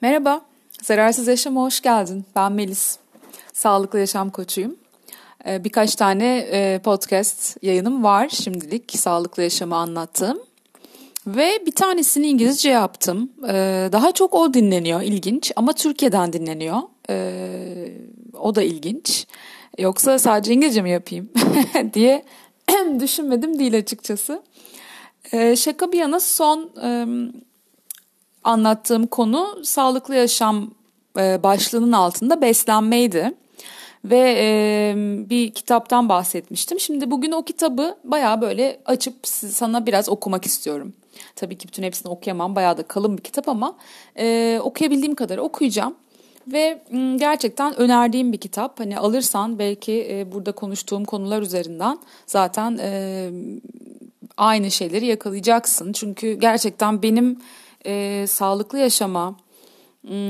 Merhaba, Zararsız Yaşam'a hoş geldin. Ben Melis, sağlıklı yaşam koçuyum. Ee, birkaç tane e, podcast yayınım var şimdilik sağlıklı yaşamı anlattığım. Ve bir tanesini İngilizce yaptım. Ee, daha çok o dinleniyor, ilginç ama Türkiye'den dinleniyor. Ee, o da ilginç. Yoksa sadece İngilizce mi yapayım diye düşünmedim değil açıkçası. Şaka bir yana son anlattığım konu sağlıklı yaşam e, başlığının altında beslenmeydi. Ve e, bir kitaptan bahsetmiştim. Şimdi bugün o kitabı baya böyle açıp sana biraz okumak istiyorum. Tabii ki bütün hepsini okuyamam. Bayağı da kalın bir kitap ama e, okuyabildiğim kadar okuyacağım. Ve gerçekten önerdiğim bir kitap. Hani alırsan belki e, burada konuştuğum konular üzerinden zaten e, aynı şeyleri yakalayacaksın. Çünkü gerçekten benim e, sağlıklı yaşama,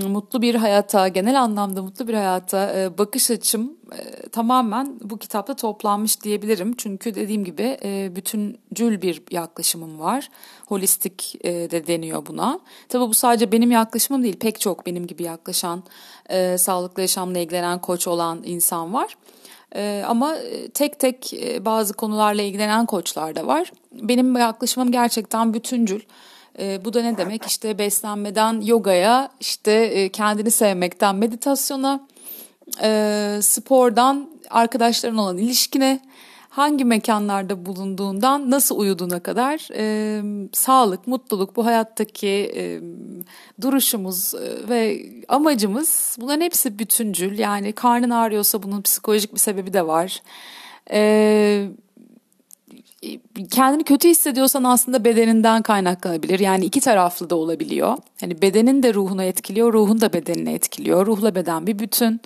mutlu bir hayata, genel anlamda mutlu bir hayata e, bakış açım e, tamamen bu kitapta toplanmış diyebilirim. Çünkü dediğim gibi e, bütüncül bir yaklaşımım var. Holistik de deniyor buna. Tabii bu sadece benim yaklaşımım değil, pek çok benim gibi yaklaşan, sağlıklı yaşamla ilgilenen koç olan insan var. Ama tek tek bazı konularla ilgilenen koçlar da var. Benim yaklaşımım gerçekten bütüncül. E, bu da ne demek? İşte beslenmeden yogaya, işte e, kendini sevmekten meditasyona, e, spordan arkadaşların olan ilişkine, hangi mekanlarda bulunduğundan nasıl uyuduğuna kadar e, sağlık, mutluluk, bu hayattaki e, duruşumuz e, ve amacımız bunların hepsi bütüncül. Yani karnın ağrıyorsa bunun psikolojik bir sebebi de var. E, kendini kötü hissediyorsan aslında bedeninden kaynaklanabilir. Yani iki taraflı da olabiliyor. Hani bedenin de ruhunu etkiliyor, ruhun da bedenini etkiliyor. Ruhla beden bir bütün.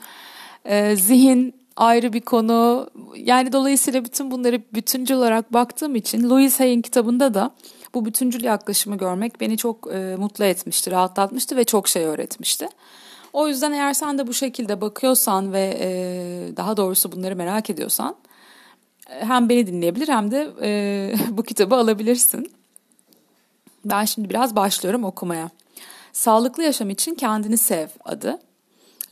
Ee, zihin ayrı bir konu. Yani dolayısıyla bütün bunları bütüncül olarak baktığım için Louise Hay'in kitabında da bu bütüncül yaklaşımı görmek beni çok e, mutlu etmişti, rahatlatmıştı ve çok şey öğretmişti. O yüzden eğer sen de bu şekilde bakıyorsan ve e, daha doğrusu bunları merak ediyorsan hem beni dinleyebilir hem de e, bu kitabı alabilirsin. Ben şimdi biraz başlıyorum okumaya. Sağlıklı Yaşam için Kendini Sev adı.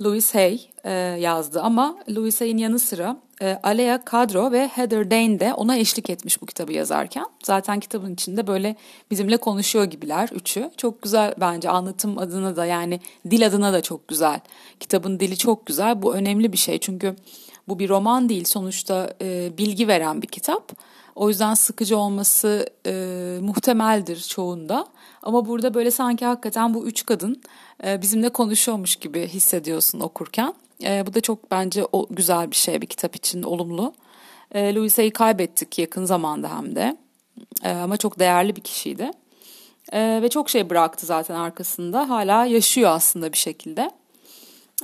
Louis Hay e, yazdı ama Louis Hay'in yanı sıra e, Alea Kadro ve Heather Dane de ona eşlik etmiş bu kitabı yazarken. Zaten kitabın içinde böyle bizimle konuşuyor gibiler üçü. Çok güzel bence anlatım adına da yani dil adına da çok güzel. Kitabın dili çok güzel. Bu önemli bir şey çünkü bu bir roman değil sonuçta e, bilgi veren bir kitap. O yüzden sıkıcı olması e, muhtemeldir çoğunda. Ama burada böyle sanki hakikaten bu üç kadın e, bizimle konuşuyormuş gibi hissediyorsun okurken. E, bu da çok bence o, güzel bir şey bir kitap için olumlu. E, Louise'yi kaybettik yakın zamanda hem de. E, ama çok değerli bir kişiydi. E, ve çok şey bıraktı zaten arkasında. Hala yaşıyor aslında bir şekilde.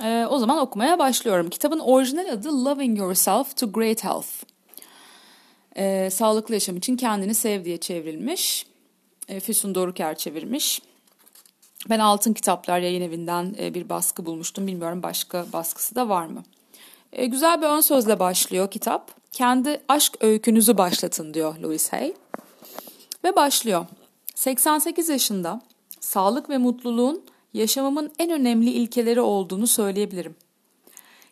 Ee, o zaman okumaya başlıyorum. Kitabın orijinal adı Loving Yourself to Great Health. Ee, sağlıklı yaşam için kendini sev diye çevrilmiş. Ee, Füsun Doruker çevirmiş. Ben Altın Kitaplar yayın evinden e, bir baskı bulmuştum. Bilmiyorum başka baskısı da var mı? E, güzel bir ön sözle başlıyor kitap. Kendi aşk öykünüzü başlatın diyor Louis Hay. Ve başlıyor. 88 yaşında sağlık ve mutluluğun yaşamımın en önemli ilkeleri olduğunu söyleyebilirim.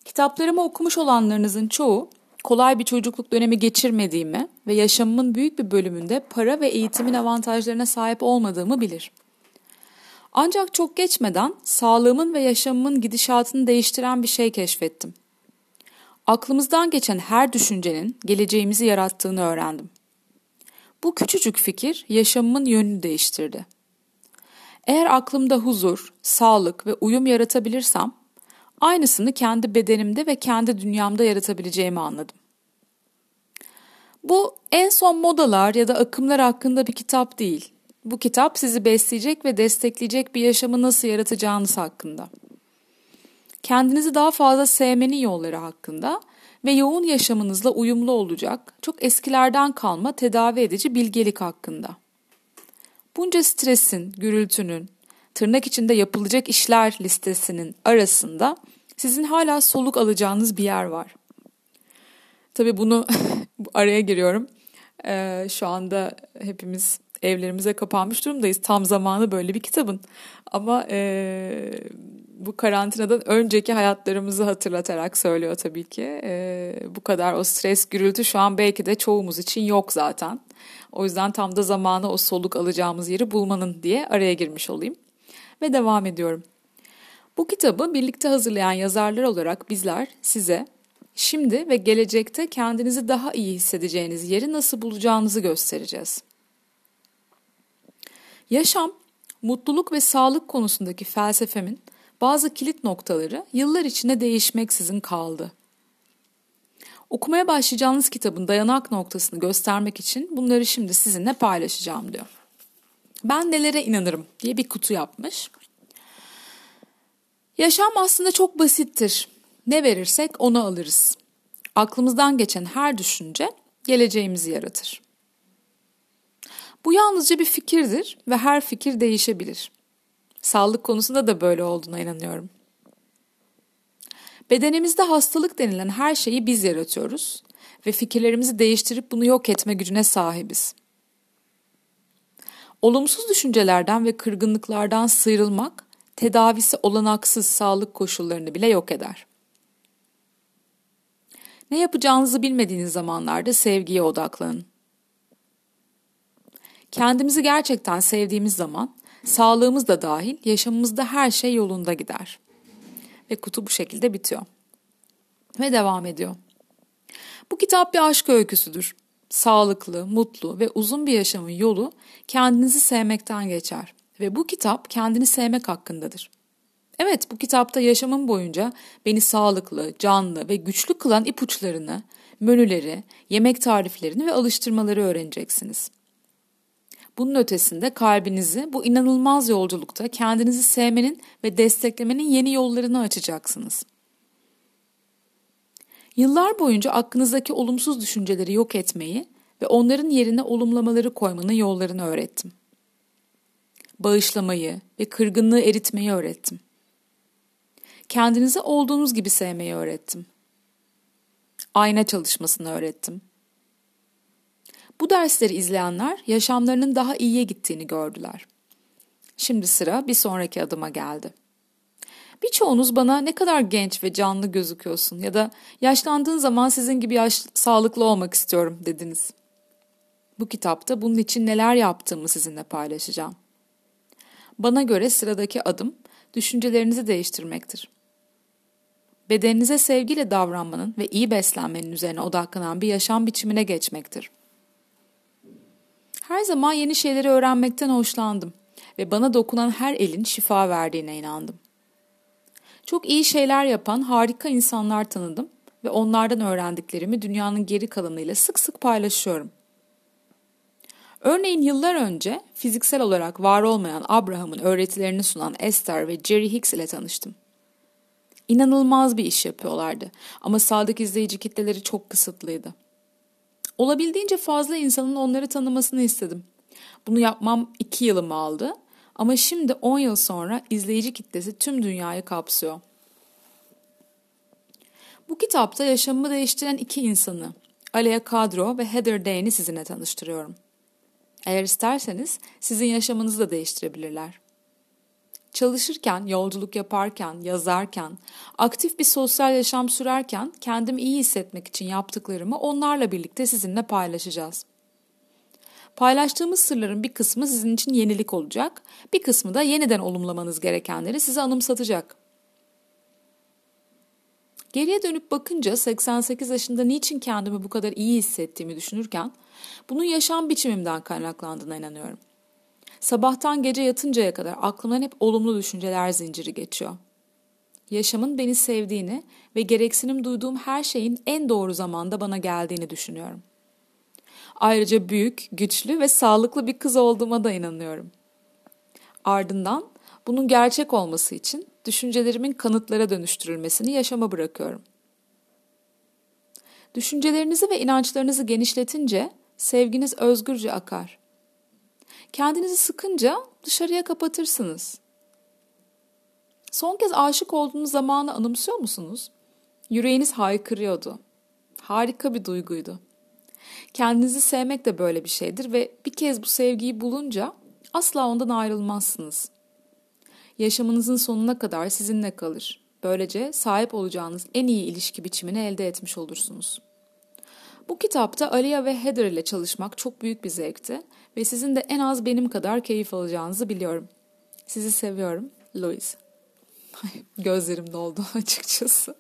Kitaplarımı okumuş olanlarınızın çoğu kolay bir çocukluk dönemi geçirmediğimi ve yaşamımın büyük bir bölümünde para ve eğitimin avantajlarına sahip olmadığımı bilir. Ancak çok geçmeden sağlığımın ve yaşamımın gidişatını değiştiren bir şey keşfettim. Aklımızdan geçen her düşüncenin geleceğimizi yarattığını öğrendim. Bu küçücük fikir yaşamımın yönünü değiştirdi. Eğer aklımda huzur, sağlık ve uyum yaratabilirsem, aynısını kendi bedenimde ve kendi dünyamda yaratabileceğimi anladım. Bu en son modalar ya da akımlar hakkında bir kitap değil. Bu kitap sizi besleyecek ve destekleyecek bir yaşamı nasıl yaratacağınız hakkında. Kendinizi daha fazla sevmenin yolları hakkında ve yoğun yaşamınızla uyumlu olacak çok eskilerden kalma tedavi edici bilgelik hakkında. Bunca stresin, gürültünün, tırnak içinde yapılacak işler listesinin arasında sizin hala soluk alacağınız bir yer var. Tabii bunu araya giriyorum. Ee, şu anda hepimiz evlerimize kapanmış durumdayız. Tam zamanı böyle bir kitabın. Ama e, bu karantinadan önceki hayatlarımızı hatırlatarak söylüyor tabii ki. E, bu kadar o stres gürültü şu an belki de çoğumuz için yok zaten. O yüzden tam da zamanı o soluk alacağımız yeri bulmanın diye araya girmiş olayım. Ve devam ediyorum. Bu kitabı birlikte hazırlayan yazarlar olarak bizler size şimdi ve gelecekte kendinizi daha iyi hissedeceğiniz yeri nasıl bulacağınızı göstereceğiz. Yaşam, mutluluk ve sağlık konusundaki felsefemin bazı kilit noktaları yıllar içinde değişmeksizin kaldı. Okumaya başlayacağınız kitabın dayanak noktasını göstermek için bunları şimdi sizinle paylaşacağım diyor. Ben nelere inanırım diye bir kutu yapmış. Yaşam aslında çok basittir. Ne verirsek onu alırız. Aklımızdan geçen her düşünce geleceğimizi yaratır. Bu yalnızca bir fikirdir ve her fikir değişebilir. Sağlık konusunda da böyle olduğuna inanıyorum. Bedenimizde hastalık denilen her şeyi biz yaratıyoruz ve fikirlerimizi değiştirip bunu yok etme gücüne sahibiz. Olumsuz düşüncelerden ve kırgınlıklardan sıyrılmak tedavisi olanaksız sağlık koşullarını bile yok eder. Ne yapacağınızı bilmediğiniz zamanlarda sevgiye odaklanın. Kendimizi gerçekten sevdiğimiz zaman sağlığımız da dahil yaşamımızda her şey yolunda gider. Ve kutu bu şekilde bitiyor. Ve devam ediyor. Bu kitap bir aşk öyküsüdür. Sağlıklı, mutlu ve uzun bir yaşamın yolu kendinizi sevmekten geçer. Ve bu kitap kendini sevmek hakkındadır. Evet bu kitapta yaşamım boyunca beni sağlıklı, canlı ve güçlü kılan ipuçlarını, menüleri, yemek tariflerini ve alıştırmaları öğreneceksiniz. Bunun ötesinde kalbinizi bu inanılmaz yolculukta kendinizi sevmenin ve desteklemenin yeni yollarını açacaksınız. Yıllar boyunca aklınızdaki olumsuz düşünceleri yok etmeyi ve onların yerine olumlamaları koymanın yollarını öğrettim. Bağışlamayı ve kırgınlığı eritmeyi öğrettim. Kendinizi olduğunuz gibi sevmeyi öğrettim. Ayna çalışmasını öğrettim. Bu dersleri izleyenler yaşamlarının daha iyiye gittiğini gördüler. Şimdi sıra bir sonraki adıma geldi. Birçoğunuz bana ne kadar genç ve canlı gözüküyorsun ya da yaşlandığın zaman sizin gibi yaş sağlıklı olmak istiyorum dediniz. Bu kitapta bunun için neler yaptığımı sizinle paylaşacağım. Bana göre sıradaki adım düşüncelerinizi değiştirmektir. Bedeninize sevgiyle davranmanın ve iyi beslenmenin üzerine odaklanan bir yaşam biçimine geçmektir. Her zaman yeni şeyleri öğrenmekten hoşlandım ve bana dokunan her elin şifa verdiğine inandım. Çok iyi şeyler yapan harika insanlar tanıdım ve onlardan öğrendiklerimi dünyanın geri kalanıyla sık sık paylaşıyorum. Örneğin yıllar önce fiziksel olarak var olmayan Abraham'ın öğretilerini sunan Esther ve Jerry Hicks ile tanıştım. İnanılmaz bir iş yapıyorlardı ama sağdaki izleyici kitleleri çok kısıtlıydı. Olabildiğince fazla insanın onları tanımasını istedim. Bunu yapmam iki yılımı aldı ama şimdi 10 yıl sonra izleyici kitlesi tüm dünyayı kapsıyor. Bu kitapta yaşamımı değiştiren iki insanı, Alea Kadro ve Heather Dane'i sizinle tanıştırıyorum. Eğer isterseniz sizin yaşamınızı da değiştirebilirler. Çalışırken, yolculuk yaparken, yazarken, aktif bir sosyal yaşam sürerken kendimi iyi hissetmek için yaptıklarımı onlarla birlikte sizinle paylaşacağız. Paylaştığımız sırların bir kısmı sizin için yenilik olacak, bir kısmı da yeniden olumlamanız gerekenleri size anımsatacak. Geriye dönüp bakınca 88 yaşında niçin kendimi bu kadar iyi hissettiğimi düşünürken bunun yaşam biçimimden kaynaklandığına inanıyorum. Sabahtan gece yatıncaya kadar aklımdan hep olumlu düşünceler zinciri geçiyor. Yaşamın beni sevdiğini ve gereksinim duyduğum her şeyin en doğru zamanda bana geldiğini düşünüyorum. Ayrıca büyük, güçlü ve sağlıklı bir kız olduğuma da inanıyorum. Ardından bunun gerçek olması için düşüncelerimin kanıtlara dönüştürülmesini yaşama bırakıyorum. Düşüncelerinizi ve inançlarınızı genişletince sevginiz özgürce akar. Kendinizi sıkınca dışarıya kapatırsınız. Son kez aşık olduğunuz zamanı anımsıyor musunuz? Yüreğiniz haykırıyordu. Harika bir duyguydu. Kendinizi sevmek de böyle bir şeydir ve bir kez bu sevgiyi bulunca asla ondan ayrılmazsınız. Yaşamınızın sonuna kadar sizinle kalır. Böylece sahip olacağınız en iyi ilişki biçimini elde etmiş olursunuz. Bu kitapta Alia ve Heather ile çalışmak çok büyük bir zevkti ve sizin de en az benim kadar keyif alacağınızı biliyorum. Sizi seviyorum, Louise. Gözlerim doldu açıkçası.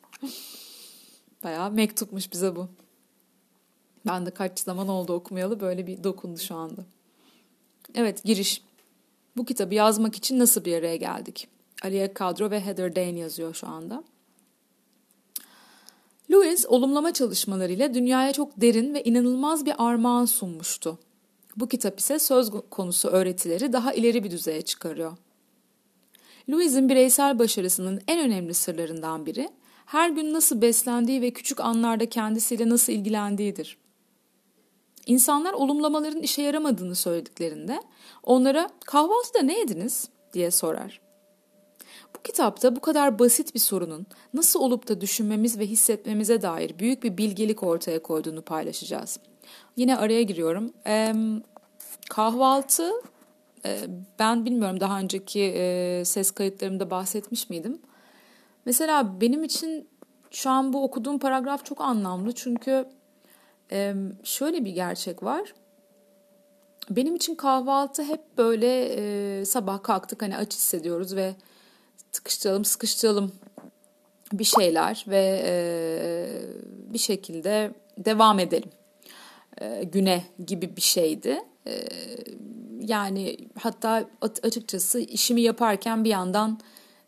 Bayağı mektupmuş bize bu. Ben de kaç zaman oldu okumayalı böyle bir dokundu şu anda. Evet giriş. Bu kitabı yazmak için nasıl bir araya geldik? Aliye Kadro ve Heather Dane yazıyor şu anda. Lewis olumlama çalışmalarıyla dünyaya çok derin ve inanılmaz bir armağan sunmuştu. Bu kitap ise söz konusu öğretileri daha ileri bir düzeye çıkarıyor. Louis'in bireysel başarısının en önemli sırlarından biri, her gün nasıl beslendiği ve küçük anlarda kendisiyle nasıl ilgilendiğidir. İnsanlar olumlamaların işe yaramadığını söylediklerinde onlara kahvaltıda ne yediniz diye sorar. Kitapta bu kadar basit bir sorunun nasıl olup da düşünmemiz ve hissetmemize dair büyük bir bilgelik ortaya koyduğunu paylaşacağız. Yine araya giriyorum. Ee, kahvaltı e, ben bilmiyorum daha önceki e, ses kayıtlarımda bahsetmiş miydim? Mesela benim için şu an bu okuduğum paragraf çok anlamlı çünkü e, şöyle bir gerçek var. Benim için kahvaltı hep böyle e, sabah kalktık hani aç hissediyoruz ve tıkıştıralım sıkıştıralım bir şeyler ve e, bir şekilde devam edelim e, güne gibi bir şeydi. E, yani hatta açıkçası işimi yaparken bir yandan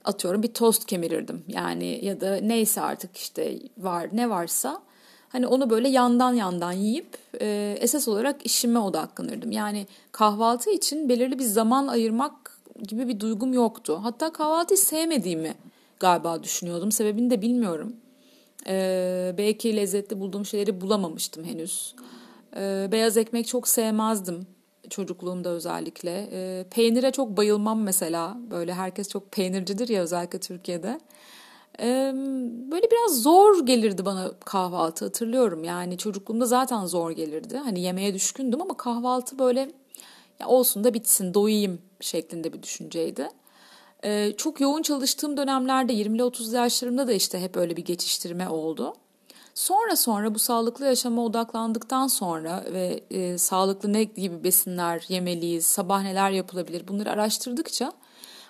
atıyorum bir tost kemirirdim. Yani ya da neyse artık işte var ne varsa hani onu böyle yandan yandan yiyip e, esas olarak işime odaklanırdım. Yani kahvaltı için belirli bir zaman ayırmak gibi bir duygum yoktu. Hatta kahvaltıyı sevmediğimi galiba düşünüyordum. Sebebini de bilmiyorum. E, belki lezzetli bulduğum şeyleri bulamamıştım henüz. E, beyaz ekmek çok sevmezdim çocukluğumda özellikle. E, peynire çok bayılmam mesela. Böyle herkes çok peynircidir ya özellikle Türkiye'de. E, böyle biraz zor gelirdi bana kahvaltı hatırlıyorum. Yani çocukluğumda zaten zor gelirdi. Hani yemeğe düşkündüm ama kahvaltı böyle ya olsun da bitsin doyayım şeklinde bir düşünceydi. Ee, çok yoğun çalıştığım dönemlerde 20'li 30 yaşlarımda da işte hep öyle bir geçiştirme oldu. Sonra sonra bu sağlıklı yaşama odaklandıktan sonra ve e, sağlıklı ne gibi besinler yemeliyiz, sabah neler yapılabilir bunları araştırdıkça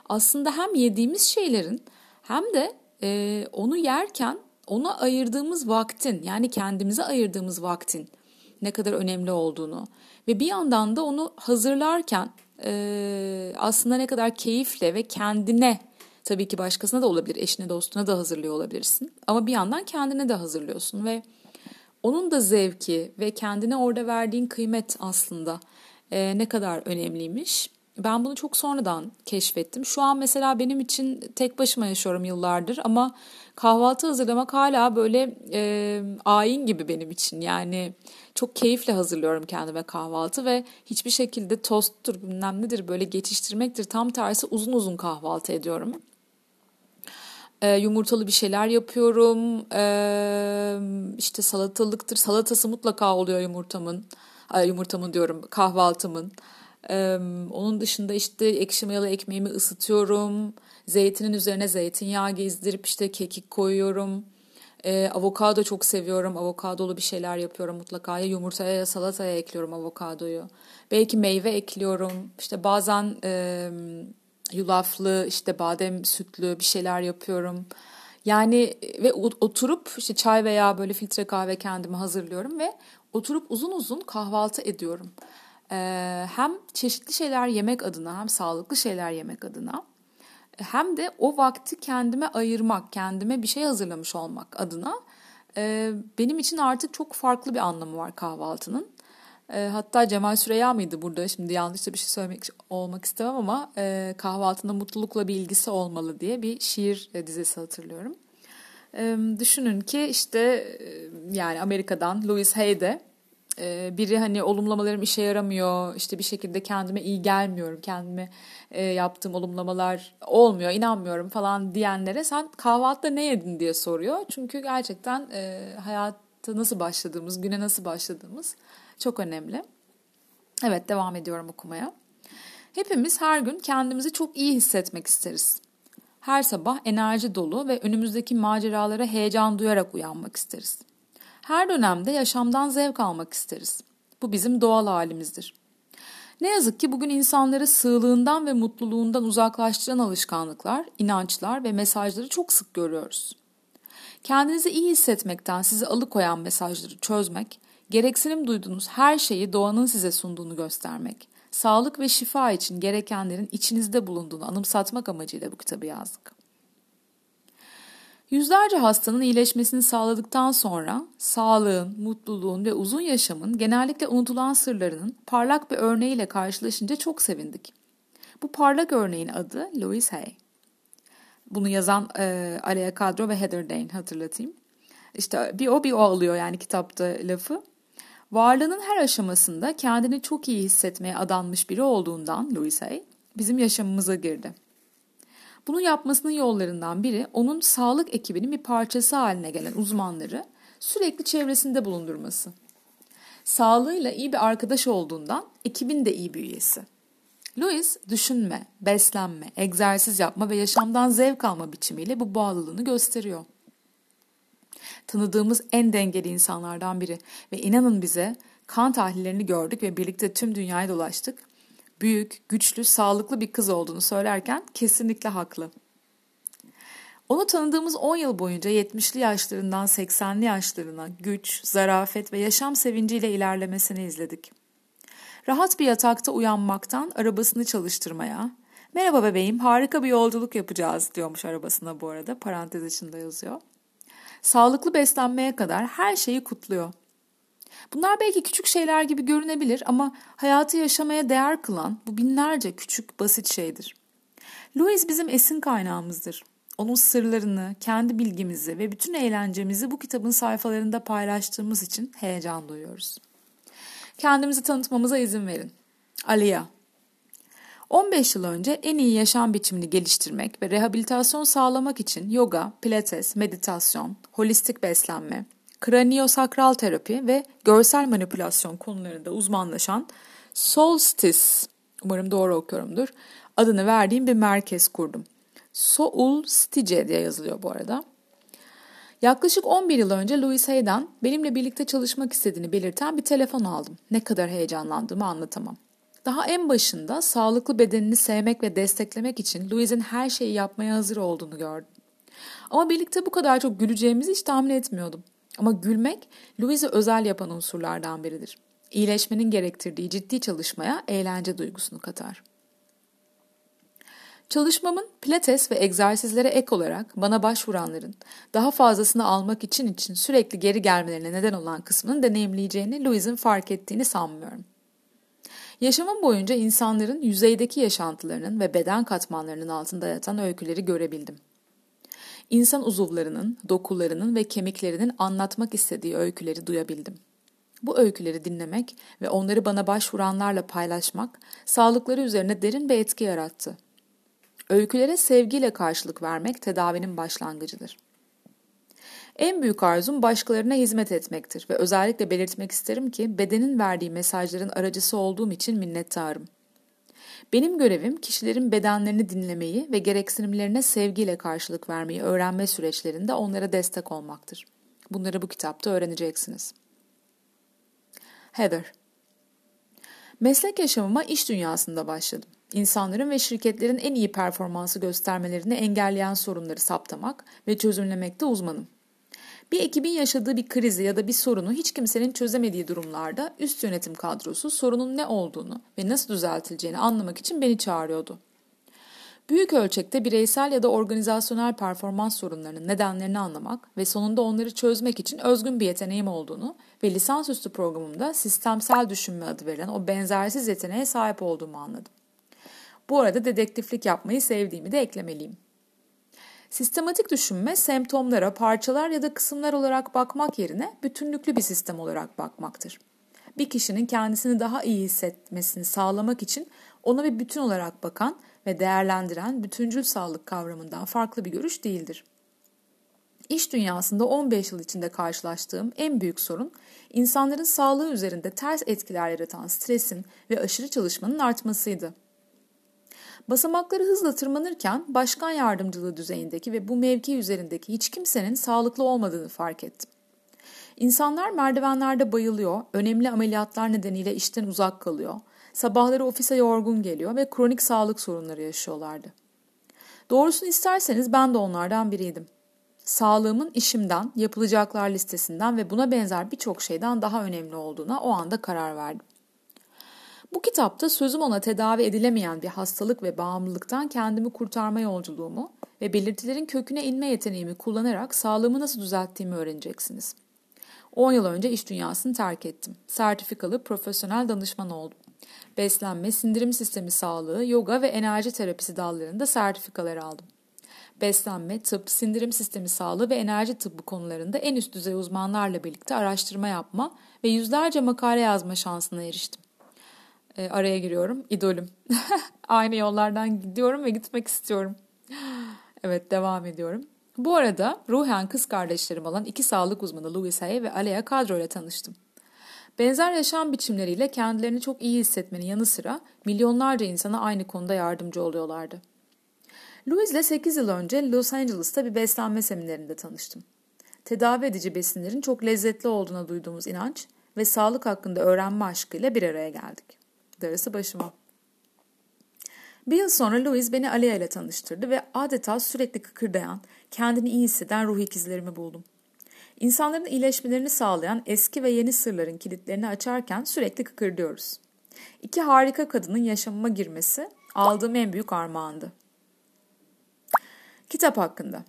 aslında hem yediğimiz şeylerin hem de e, onu yerken ona ayırdığımız vaktin yani kendimize ayırdığımız vaktin ne kadar önemli olduğunu ve bir yandan da onu hazırlarken e, aslında ne kadar keyifle ve kendine Tabii ki başkasına da olabilir, eşine dostuna da hazırlıyor olabilirsin. Ama bir yandan kendine de hazırlıyorsun ve onun da zevki ve kendine orada verdiğin kıymet aslında e, ne kadar önemliymiş. Ben bunu çok sonradan keşfettim. Şu an mesela benim için tek başıma yaşıyorum yıllardır ama kahvaltı hazırlamak hala böyle e, ayin gibi benim için. Yani çok keyifle hazırlıyorum kendime kahvaltı ve hiçbir şekilde tosttur bilmem nedir böyle geçiştirmektir. Tam tersi uzun uzun kahvaltı ediyorum e, yumurtalı bir şeyler yapıyorum. E, işte salatalıktır. Salatası mutlaka oluyor yumurtamın. Ay, yumurtamın diyorum kahvaltımın. E, onun dışında işte ekşi mayalı ekmeğimi ısıtıyorum. Zeytinin üzerine zeytinyağı gezdirip işte kekik koyuyorum. E, avokado çok seviyorum. Avokadolu bir şeyler yapıyorum mutlaka. Ya yumurtaya ya salataya ekliyorum avokadoyu. Belki meyve ekliyorum. İşte bazen... E, yulaflı işte badem sütlü bir şeyler yapıyorum. Yani ve oturup işte çay veya böyle filtre kahve kendime hazırlıyorum ve oturup uzun uzun kahvaltı ediyorum. Ee, hem çeşitli şeyler yemek adına hem sağlıklı şeyler yemek adına hem de o vakti kendime ayırmak, kendime bir şey hazırlamış olmak adına e, benim için artık çok farklı bir anlamı var kahvaltının. E, hatta Cemal Süreya mıydı burada? Şimdi yanlış bir şey söylemek olmak istemem ama e, kahvaltında mutlulukla bir ilgisi olmalı diye bir şiir e, dizisi hatırlıyorum. E, düşünün ki işte e, yani Amerika'dan Louis Hay de e, biri hani olumlamalarım işe yaramıyor işte bir şekilde kendime iyi gelmiyorum kendime e, yaptığım olumlamalar olmuyor inanmıyorum falan diyenlere sen kahvaltıda ne yedin diye soruyor çünkü gerçekten e, hayatta nasıl başladığımız güne nasıl başladığımız Çok önemli. Evet devam ediyorum okumaya. Hepimiz her gün kendimizi çok iyi hissetmek isteriz. Her sabah enerji dolu ve önümüzdeki maceralara heyecan duyarak uyanmak isteriz. Her dönemde yaşamdan zevk almak isteriz. Bu bizim doğal halimizdir. Ne yazık ki bugün insanları sığlığından ve mutluluğundan uzaklaştıran alışkanlıklar, inançlar ve mesajları çok sık görüyoruz. Kendinizi iyi hissetmekten sizi alıkoyan mesajları çözmek, gereksinim duyduğunuz her şeyi doğanın size sunduğunu göstermek, sağlık ve şifa için gerekenlerin içinizde bulunduğunu anımsatmak amacıyla bu kitabı yazdık. Yüzlerce hastanın iyileşmesini sağladıktan sonra sağlığın, mutluluğun ve uzun yaşamın genellikle unutulan sırlarının parlak bir örneğiyle karşılaşınca çok sevindik. Bu parlak örneğin adı Louise Hay. Bunu yazan e, Alea Kadro ve Heather Dane hatırlatayım. İşte bir o bir o alıyor yani kitapta lafı. Varlığının her aşamasında kendini çok iyi hissetmeye adanmış biri olduğundan Louis Hay bizim yaşamımıza girdi. Bunu yapmasının yollarından biri onun sağlık ekibinin bir parçası haline gelen uzmanları sürekli çevresinde bulundurması. Sağlığıyla iyi bir arkadaş olduğundan ekibin de iyi bir üyesi. Louis düşünme, beslenme, egzersiz yapma ve yaşamdan zevk alma biçimiyle bu bağlılığını gösteriyor. Tanıdığımız en dengeli insanlardan biri ve inanın bize kan tahlillerini gördük ve birlikte tüm dünyayı dolaştık. Büyük, güçlü, sağlıklı bir kız olduğunu söylerken kesinlikle haklı. Onu tanıdığımız 10 yıl boyunca 70'li yaşlarından 80'li yaşlarına güç, zarafet ve yaşam sevinciyle ilerlemesini izledik. Rahat bir yatakta uyanmaktan arabasını çalıştırmaya, merhaba bebeğim harika bir yolculuk yapacağız diyormuş arabasına bu arada parantez içinde yazıyor. Sağlıklı beslenmeye kadar her şeyi kutluyor. Bunlar belki küçük şeyler gibi görünebilir ama hayatı yaşamaya değer kılan bu binlerce küçük basit şeydir. Louis bizim esin kaynağımızdır. Onun sırlarını, kendi bilgimizi ve bütün eğlencemizi bu kitabın sayfalarında paylaştığımız için heyecan duyuyoruz. Kendimizi tanıtmamıza izin verin. Aliya 15 yıl önce en iyi yaşam biçimini geliştirmek ve rehabilitasyon sağlamak için yoga, pilates, meditasyon, holistik beslenme, kraniosakral terapi ve görsel manipülasyon konularında uzmanlaşan Solstice, umarım doğru okuyorumdur, adını verdiğim bir merkez kurdum. Soulstice diye yazılıyor bu arada. Yaklaşık 11 yıl önce Louis Hay'den benimle birlikte çalışmak istediğini belirten bir telefon aldım. Ne kadar heyecanlandığımı anlatamam. Daha en başında sağlıklı bedenini sevmek ve desteklemek için Louis'in her şeyi yapmaya hazır olduğunu gördüm. Ama birlikte bu kadar çok güleceğimizi hiç tahmin etmiyordum. Ama gülmek Louis'i özel yapan unsurlardan biridir. İyileşmenin gerektirdiği ciddi çalışmaya eğlence duygusunu katar. Çalışmamın pilates ve egzersizlere ek olarak bana başvuranların daha fazlasını almak için için sürekli geri gelmelerine neden olan kısmını deneyimleyeceğini Louis'in fark ettiğini sanmıyorum. Yaşamım boyunca insanların yüzeydeki yaşantılarının ve beden katmanlarının altında yatan öyküleri görebildim. İnsan uzuvlarının, dokularının ve kemiklerinin anlatmak istediği öyküleri duyabildim. Bu öyküleri dinlemek ve onları bana başvuranlarla paylaşmak sağlıkları üzerine derin bir etki yarattı. Öykülere sevgiyle karşılık vermek tedavinin başlangıcıdır. En büyük arzum başkalarına hizmet etmektir ve özellikle belirtmek isterim ki bedenin verdiği mesajların aracısı olduğum için minnettarım. Benim görevim kişilerin bedenlerini dinlemeyi ve gereksinimlerine sevgiyle karşılık vermeyi öğrenme süreçlerinde onlara destek olmaktır. Bunları bu kitapta öğreneceksiniz. Heather Meslek yaşamıma iş dünyasında başladım. İnsanların ve şirketlerin en iyi performansı göstermelerini engelleyen sorunları saptamak ve çözümlemekte uzmanım. Bir ekibin yaşadığı bir krizi ya da bir sorunu hiç kimsenin çözemediği durumlarda üst yönetim kadrosu sorunun ne olduğunu ve nasıl düzeltileceğini anlamak için beni çağırıyordu. Büyük ölçekte bireysel ya da organizasyonel performans sorunlarının nedenlerini anlamak ve sonunda onları çözmek için özgün bir yeteneğim olduğunu ve lisansüstü programımda sistemsel düşünme adı verilen o benzersiz yeteneğe sahip olduğumu anladım. Bu arada dedektiflik yapmayı sevdiğimi de eklemeliyim. Sistematik düşünme semptomlara parçalar ya da kısımlar olarak bakmak yerine bütünlüklü bir sistem olarak bakmaktır. Bir kişinin kendisini daha iyi hissetmesini sağlamak için ona bir bütün olarak bakan ve değerlendiren bütüncül sağlık kavramından farklı bir görüş değildir. İş dünyasında 15 yıl içinde karşılaştığım en büyük sorun insanların sağlığı üzerinde ters etkiler yaratan stresin ve aşırı çalışmanın artmasıydı. Basamakları hızla tırmanırken başkan yardımcılığı düzeyindeki ve bu mevki üzerindeki hiç kimsenin sağlıklı olmadığını fark ettim. İnsanlar merdivenlerde bayılıyor, önemli ameliyatlar nedeniyle işten uzak kalıyor, sabahları ofise yorgun geliyor ve kronik sağlık sorunları yaşıyorlardı. Doğrusunu isterseniz ben de onlardan biriydim. Sağlığımın işimden, yapılacaklar listesinden ve buna benzer birçok şeyden daha önemli olduğuna o anda karar verdim. Bu kitapta sözüm ona tedavi edilemeyen bir hastalık ve bağımlılıktan kendimi kurtarma yolculuğumu ve belirtilerin köküne inme yeteneğimi kullanarak sağlığımı nasıl düzelttiğimi öğreneceksiniz. 10 yıl önce iş dünyasını terk ettim. Sertifikalı profesyonel danışman oldum. Beslenme, sindirim sistemi sağlığı, yoga ve enerji terapisi dallarında sertifikalar aldım. Beslenme, tıp, sindirim sistemi sağlığı ve enerji tıbbı konularında en üst düzey uzmanlarla birlikte araştırma yapma ve yüzlerce makale yazma şansına eriştim. E, araya giriyorum, idolüm. Aynı yollardan gidiyorum ve gitmek istiyorum. evet, devam ediyorum. Bu arada ruhen kız kardeşlerim olan iki sağlık uzmanı Louis Hay ve Alea Kadro ile tanıştım. Benzer yaşam biçimleriyle kendilerini çok iyi hissetmenin yanı sıra milyonlarca insana aynı konuda yardımcı oluyorlardı. Louis ile 8 yıl önce Los Angeles'ta bir beslenme seminerinde tanıştım. Tedavi edici besinlerin çok lezzetli olduğuna duyduğumuz inanç ve sağlık hakkında öğrenme aşkıyla bir araya geldik. Darısı başıma. Bir yıl sonra Louis beni Alia ile tanıştırdı ve adeta sürekli kıkırdayan, kendini iyi hisseden ruh ikizlerimi buldum. İnsanların iyileşmelerini sağlayan eski ve yeni sırların kilitlerini açarken sürekli kıkırdıyoruz. İki harika kadının yaşamıma girmesi aldığım en büyük armağandı. Kitap hakkında.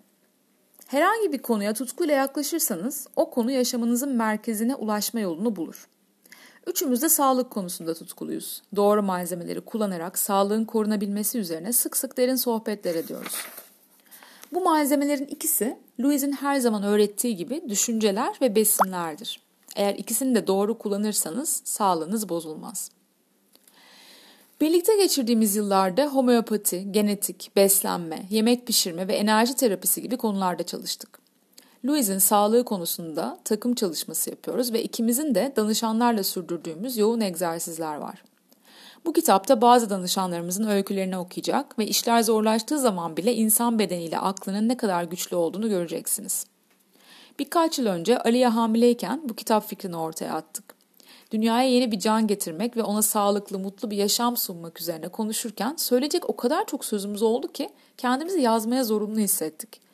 Herhangi bir konuya tutkuyla yaklaşırsanız o konu yaşamınızın merkezine ulaşma yolunu bulur. Üçümüz de sağlık konusunda tutkuluyuz. Doğru malzemeleri kullanarak sağlığın korunabilmesi üzerine sık sık derin sohbetler ediyoruz. Bu malzemelerin ikisi Louis'in her zaman öğrettiği gibi düşünceler ve besinlerdir. Eğer ikisini de doğru kullanırsanız sağlığınız bozulmaz. Birlikte geçirdiğimiz yıllarda homeopati, genetik, beslenme, yemek pişirme ve enerji terapisi gibi konularda çalıştık. Louis'in sağlığı konusunda takım çalışması yapıyoruz ve ikimizin de danışanlarla sürdürdüğümüz yoğun egzersizler var. Bu kitapta bazı danışanlarımızın öykülerini okuyacak ve işler zorlaştığı zaman bile insan bedeniyle aklının ne kadar güçlü olduğunu göreceksiniz. Birkaç yıl önce Aliye hamileyken bu kitap fikrini ortaya attık. Dünyaya yeni bir can getirmek ve ona sağlıklı, mutlu bir yaşam sunmak üzerine konuşurken söyleyecek o kadar çok sözümüz oldu ki kendimizi yazmaya zorunlu hissettik.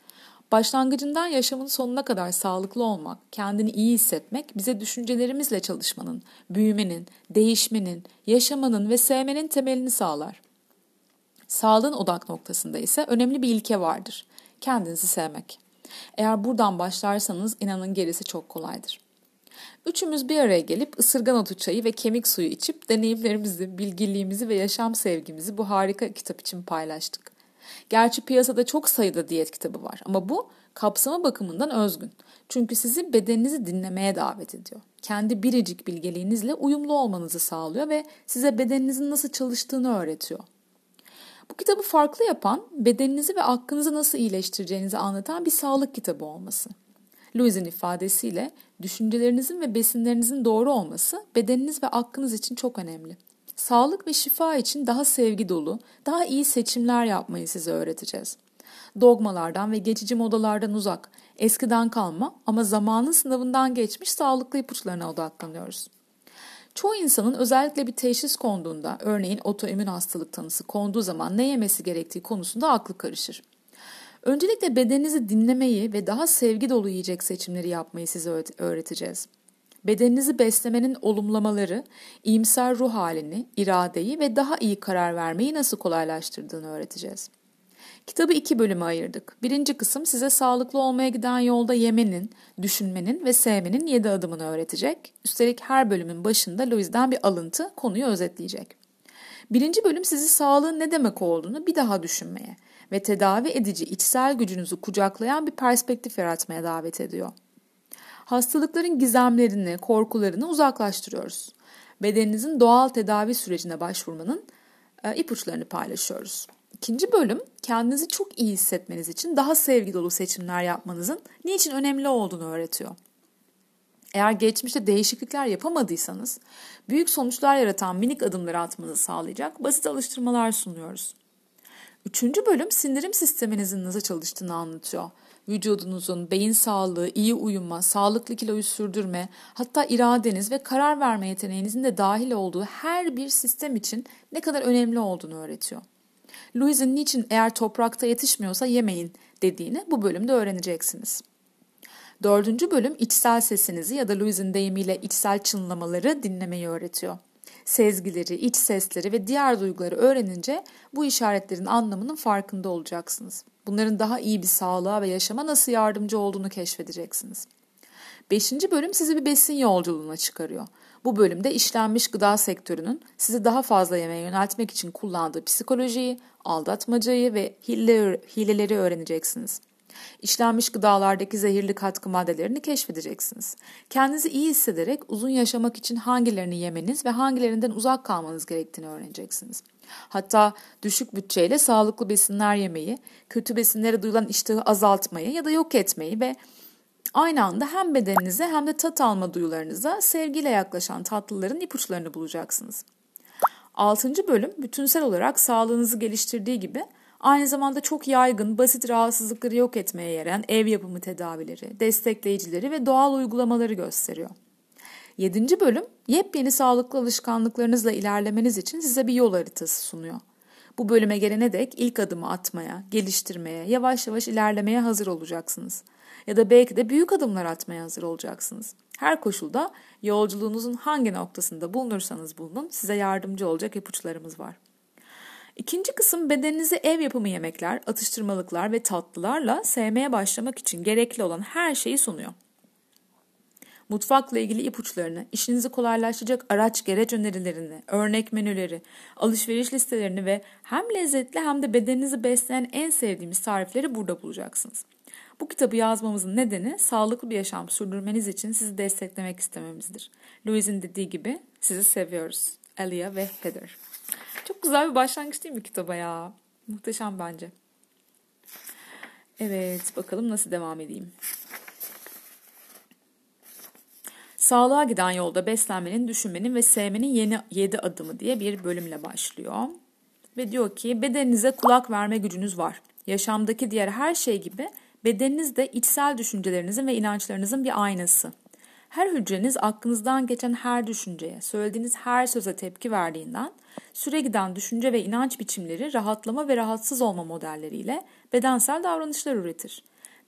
Başlangıcından yaşamın sonuna kadar sağlıklı olmak, kendini iyi hissetmek bize düşüncelerimizle çalışmanın, büyümenin, değişmenin, yaşamanın ve sevmenin temelini sağlar. Sağlığın odak noktasında ise önemli bir ilke vardır. Kendinizi sevmek. Eğer buradan başlarsanız inanın gerisi çok kolaydır. Üçümüz bir araya gelip ısırgan otu çayı ve kemik suyu içip deneyimlerimizi, bilgiliğimizi ve yaşam sevgimizi bu harika kitap için paylaştık. Gerçi piyasada çok sayıda diyet kitabı var ama bu kapsama bakımından özgün. Çünkü sizi bedeninizi dinlemeye davet ediyor. Kendi biricik bilgeliğinizle uyumlu olmanızı sağlıyor ve size bedeninizin nasıl çalıştığını öğretiyor. Bu kitabı farklı yapan bedeninizi ve aklınızı nasıl iyileştireceğinizi anlatan bir sağlık kitabı olması. Louis'in ifadesiyle düşüncelerinizin ve besinlerinizin doğru olması bedeniniz ve aklınız için çok önemli. Sağlık ve şifa için daha sevgi dolu, daha iyi seçimler yapmayı size öğreteceğiz. Dogmalardan ve geçici modalardan uzak, eskiden kalma ama zamanın sınavından geçmiş sağlıklı ipuçlarına odaklanıyoruz. Çoğu insanın özellikle bir teşhis konduğunda, örneğin otoimmün hastalık tanısı konduğu zaman ne yemesi gerektiği konusunda aklı karışır. Öncelikle bedeninizi dinlemeyi ve daha sevgi dolu yiyecek seçimleri yapmayı size öğreteceğiz. Bedeninizi beslemenin olumlamaları, iyimser ruh halini, iradeyi ve daha iyi karar vermeyi nasıl kolaylaştırdığını öğreteceğiz. Kitabı iki bölüme ayırdık. Birinci kısım size sağlıklı olmaya giden yolda yemenin, düşünmenin ve sevmenin yedi adımını öğretecek. Üstelik her bölümün başında Louis'den bir alıntı konuyu özetleyecek. Birinci bölüm sizi sağlığın ne demek olduğunu bir daha düşünmeye ve tedavi edici içsel gücünüzü kucaklayan bir perspektif yaratmaya davet ediyor hastalıkların gizemlerini, korkularını uzaklaştırıyoruz. Bedeninizin doğal tedavi sürecine başvurmanın e, ipuçlarını paylaşıyoruz. İkinci bölüm kendinizi çok iyi hissetmeniz için daha sevgi dolu seçimler yapmanızın niçin önemli olduğunu öğretiyor. Eğer geçmişte değişiklikler yapamadıysanız büyük sonuçlar yaratan minik adımları atmanızı sağlayacak basit alıştırmalar sunuyoruz. Üçüncü bölüm sindirim sisteminizin nasıl çalıştığını anlatıyor. Vücudunuzun, beyin sağlığı, iyi uyuma, sağlıklı kiloyu sürdürme, hatta iradeniz ve karar verme yeteneğinizin de dahil olduğu her bir sistem için ne kadar önemli olduğunu öğretiyor. Louise'in niçin eğer toprakta yetişmiyorsa yemeyin dediğini bu bölümde öğreneceksiniz. Dördüncü bölüm içsel sesinizi ya da Louise'in deyimiyle içsel çınlamaları dinlemeyi öğretiyor. Sezgileri, iç sesleri ve diğer duyguları öğrenince bu işaretlerin anlamının farkında olacaksınız. Bunların daha iyi bir sağlığa ve yaşama nasıl yardımcı olduğunu keşfedeceksiniz. Beşinci bölüm sizi bir besin yolculuğuna çıkarıyor. Bu bölümde işlenmiş gıda sektörünün sizi daha fazla yemeğe yöneltmek için kullandığı psikolojiyi, aldatmacayı ve hileleri öğreneceksiniz. İşlenmiş gıdalardaki zehirli katkı maddelerini keşfedeceksiniz. Kendinizi iyi hissederek uzun yaşamak için hangilerini yemeniz ve hangilerinden uzak kalmanız gerektiğini öğreneceksiniz. Hatta düşük bütçeyle sağlıklı besinler yemeyi, kötü besinlere duyulan iştahı azaltmayı ya da yok etmeyi ve aynı anda hem bedeninize hem de tat alma duyularınıza sevgiyle yaklaşan tatlıların ipuçlarını bulacaksınız. Altıncı bölüm bütünsel olarak sağlığınızı geliştirdiği gibi Aynı zamanda çok yaygın, basit rahatsızlıkları yok etmeye yarayan ev yapımı tedavileri, destekleyicileri ve doğal uygulamaları gösteriyor. 7. bölüm yepyeni sağlıklı alışkanlıklarınızla ilerlemeniz için size bir yol haritası sunuyor. Bu bölüme gelene dek ilk adımı atmaya, geliştirmeye, yavaş yavaş ilerlemeye hazır olacaksınız. Ya da belki de büyük adımlar atmaya hazır olacaksınız. Her koşulda yolculuğunuzun hangi noktasında bulunursanız bulunun size yardımcı olacak ipuçlarımız var. İkinci kısım bedeninizi ev yapımı yemekler, atıştırmalıklar ve tatlılarla sevmeye başlamak için gerekli olan her şeyi sunuyor. Mutfakla ilgili ipuçlarını, işinizi kolaylaştıracak araç gereç önerilerini, örnek menüleri, alışveriş listelerini ve hem lezzetli hem de bedeninizi besleyen en sevdiğimiz tarifleri burada bulacaksınız. Bu kitabı yazmamızın nedeni sağlıklı bir yaşam sürdürmeniz için sizi desteklemek istememizdir. Louise'in dediği gibi sizi seviyoruz. Alia ve Heather. Çok güzel bir başlangıç değil mi kitaba ya? Muhteşem bence. Evet bakalım nasıl devam edeyim. Sağlığa giden yolda beslenmenin, düşünmenin ve sevmenin yeni yedi adımı diye bir bölümle başlıyor. Ve diyor ki bedeninize kulak verme gücünüz var. Yaşamdaki diğer her şey gibi bedeniniz de içsel düşüncelerinizin ve inançlarınızın bir aynası. Her hücreniz aklınızdan geçen her düşünceye, söylediğiniz her söze tepki verdiğinden süre giden düşünce ve inanç biçimleri rahatlama ve rahatsız olma modelleriyle bedensel davranışlar üretir.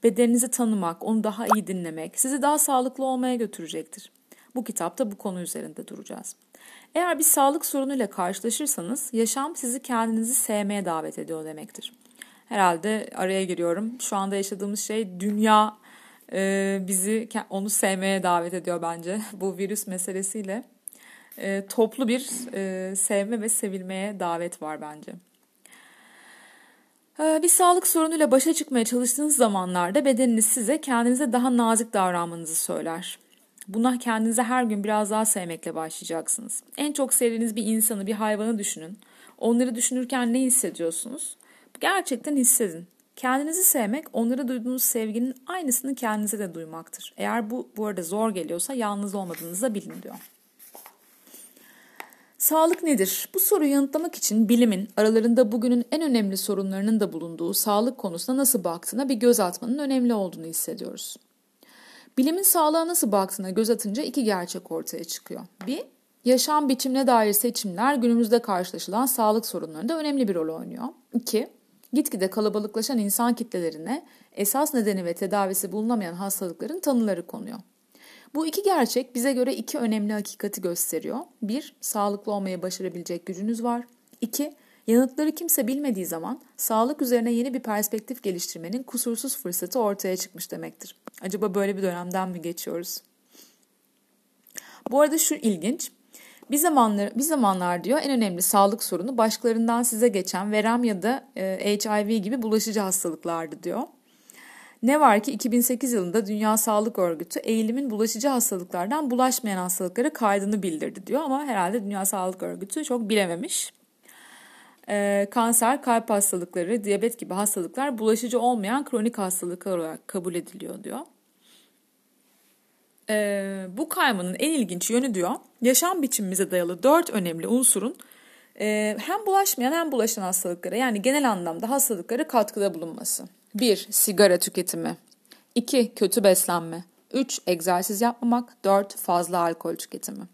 Bedeninizi tanımak, onu daha iyi dinlemek sizi daha sağlıklı olmaya götürecektir. Bu kitapta bu konu üzerinde duracağız. Eğer bir sağlık sorunuyla karşılaşırsanız yaşam sizi kendinizi sevmeye davet ediyor demektir. Herhalde araya giriyorum. Şu anda yaşadığımız şey dünya e, bizi onu sevmeye davet ediyor bence bu virüs meselesiyle. E, toplu bir e, sevme ve sevilmeye davet var bence. E, bir sağlık sorunuyla başa çıkmaya çalıştığınız zamanlarda bedeniniz size kendinize daha nazik davranmanızı söyler. Buna kendinize her gün biraz daha sevmekle başlayacaksınız. En çok sevdiğiniz bir insanı, bir hayvanı düşünün. Onları düşünürken ne hissediyorsunuz? Gerçekten hissedin. Kendinizi sevmek, onlara duyduğunuz sevginin aynısını kendinize de duymaktır. Eğer bu bu arada zor geliyorsa yalnız olmadığınızı da bilin diyor. Sağlık nedir? Bu soruyu yanıtlamak için bilimin aralarında bugünün en önemli sorunlarının da bulunduğu sağlık konusuna nasıl baktığına bir göz atmanın önemli olduğunu hissediyoruz. Bilimin sağlığa nasıl baktığına göz atınca iki gerçek ortaya çıkıyor. Bir, yaşam biçimine dair seçimler günümüzde karşılaşılan sağlık sorunlarında önemli bir rol oynuyor. İki, gitgide kalabalıklaşan insan kitlelerine esas nedeni ve tedavisi bulunamayan hastalıkların tanıları konuyor. Bu iki gerçek bize göre iki önemli hakikati gösteriyor. Bir, sağlıklı olmayı başarabilecek gücünüz var. İki, yanıtları kimse bilmediği zaman sağlık üzerine yeni bir perspektif geliştirmenin kusursuz fırsatı ortaya çıkmış demektir. Acaba böyle bir dönemden mi geçiyoruz? Bu arada şu ilginç. Bir zamanlar, bir zamanlar diyor en önemli sağlık sorunu başkalarından size geçen verem ya da e, HIV gibi bulaşıcı hastalıklardı diyor. Ne var ki 2008 yılında Dünya Sağlık Örgütü eğilimin bulaşıcı hastalıklardan bulaşmayan hastalıklara kaydını bildirdi diyor ama herhalde Dünya Sağlık Örgütü çok bilememiş. e, kanser, kalp hastalıkları, diyabet gibi hastalıklar bulaşıcı olmayan kronik hastalıklar olarak kabul ediliyor diyor. E, bu kaymanın en ilginç yönü diyor, yaşam biçimimize dayalı dört önemli unsurun e, hem bulaşmayan hem bulaşan hastalıklara yani genel anlamda hastalıklara katkıda bulunması. 1. Sigara tüketimi 2. Kötü beslenme 3. Egzersiz yapmamak 4. Fazla alkol tüketimi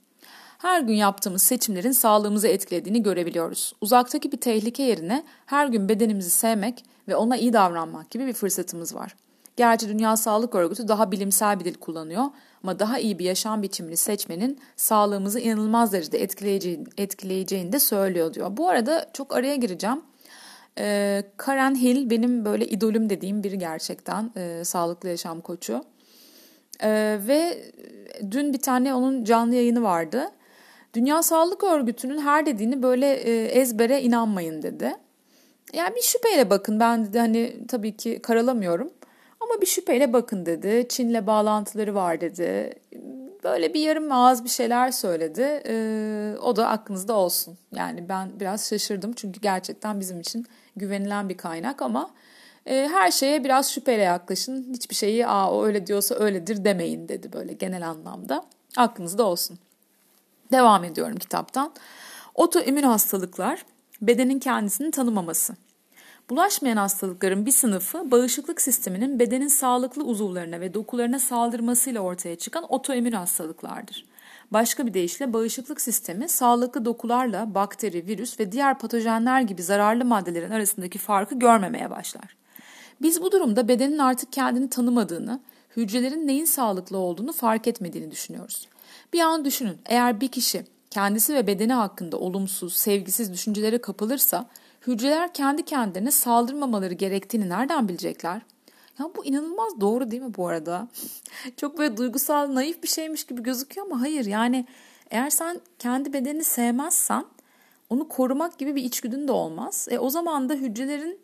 her gün yaptığımız seçimlerin sağlığımızı etkilediğini görebiliyoruz. Uzaktaki bir tehlike yerine her gün bedenimizi sevmek ve ona iyi davranmak gibi bir fırsatımız var. Gerçi Dünya Sağlık Örgütü daha bilimsel bir dil kullanıyor ama daha iyi bir yaşam biçimini seçmenin sağlığımızı inanılmaz derecede etkileyeceğini, etkileyeceğini de söylüyor diyor. Bu arada çok araya gireceğim. Ee, Karen Hill benim böyle idolüm dediğim biri gerçekten e, sağlıklı yaşam koçu. Ee, ve dün bir tane onun canlı yayını vardı. Dünya Sağlık Örgütü'nün her dediğini böyle e, ezbere inanmayın dedi. Yani bir şüpheyle bakın ben dedi hani tabii ki karalamıyorum ama bir şüpheyle bakın dedi. Çin'le bağlantıları var dedi. Böyle bir yarım ağız bir şeyler söyledi. Ee, o da aklınızda olsun. Yani ben biraz şaşırdım çünkü gerçekten bizim için güvenilen bir kaynak ama e, her şeye biraz şüpheyle yaklaşın. Hiçbir şeyi aa o öyle diyorsa öyledir demeyin dedi böyle genel anlamda. Aklınızda olsun. Devam ediyorum kitaptan. Otoimmün hastalıklar, bedenin kendisini tanımaması. Bulaşmayan hastalıkların bir sınıfı bağışıklık sisteminin bedenin sağlıklı uzuvlarına ve dokularına saldırmasıyla ortaya çıkan otoimmün hastalıklardır. Başka bir deyişle bağışıklık sistemi sağlıklı dokularla bakteri, virüs ve diğer patojenler gibi zararlı maddelerin arasındaki farkı görmemeye başlar. Biz bu durumda bedenin artık kendini tanımadığını, hücrelerin neyin sağlıklı olduğunu fark etmediğini düşünüyoruz. Bir an düşünün eğer bir kişi kendisi ve bedeni hakkında olumsuz, sevgisiz düşüncelere kapılırsa hücreler kendi kendilerine saldırmamaları gerektiğini nereden bilecekler? Ya bu inanılmaz doğru değil mi bu arada? Çok böyle duygusal, naif bir şeymiş gibi gözüküyor ama hayır yani eğer sen kendi bedenini sevmezsen onu korumak gibi bir içgüdün de olmaz. E, o zaman da hücrelerin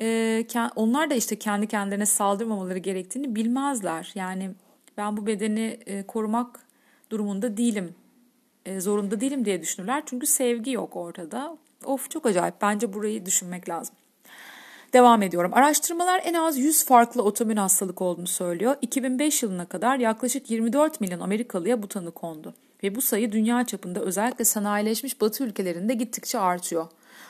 e, onlar da işte kendi kendilerine saldırmamaları gerektiğini bilmezler. Yani ben bu bedeni e, korumak durumunda değilim, e, zorunda değilim diye düşünürler. Çünkü sevgi yok ortada. Of çok acayip. Bence burayı düşünmek lazım. Devam ediyorum. Araştırmalar en az 100 farklı otoimmün hastalık olduğunu söylüyor. 2005 yılına kadar yaklaşık 24 milyon Amerikalıya bu tanı kondu. Ve bu sayı dünya çapında özellikle sanayileşmiş batı ülkelerinde gittikçe artıyor.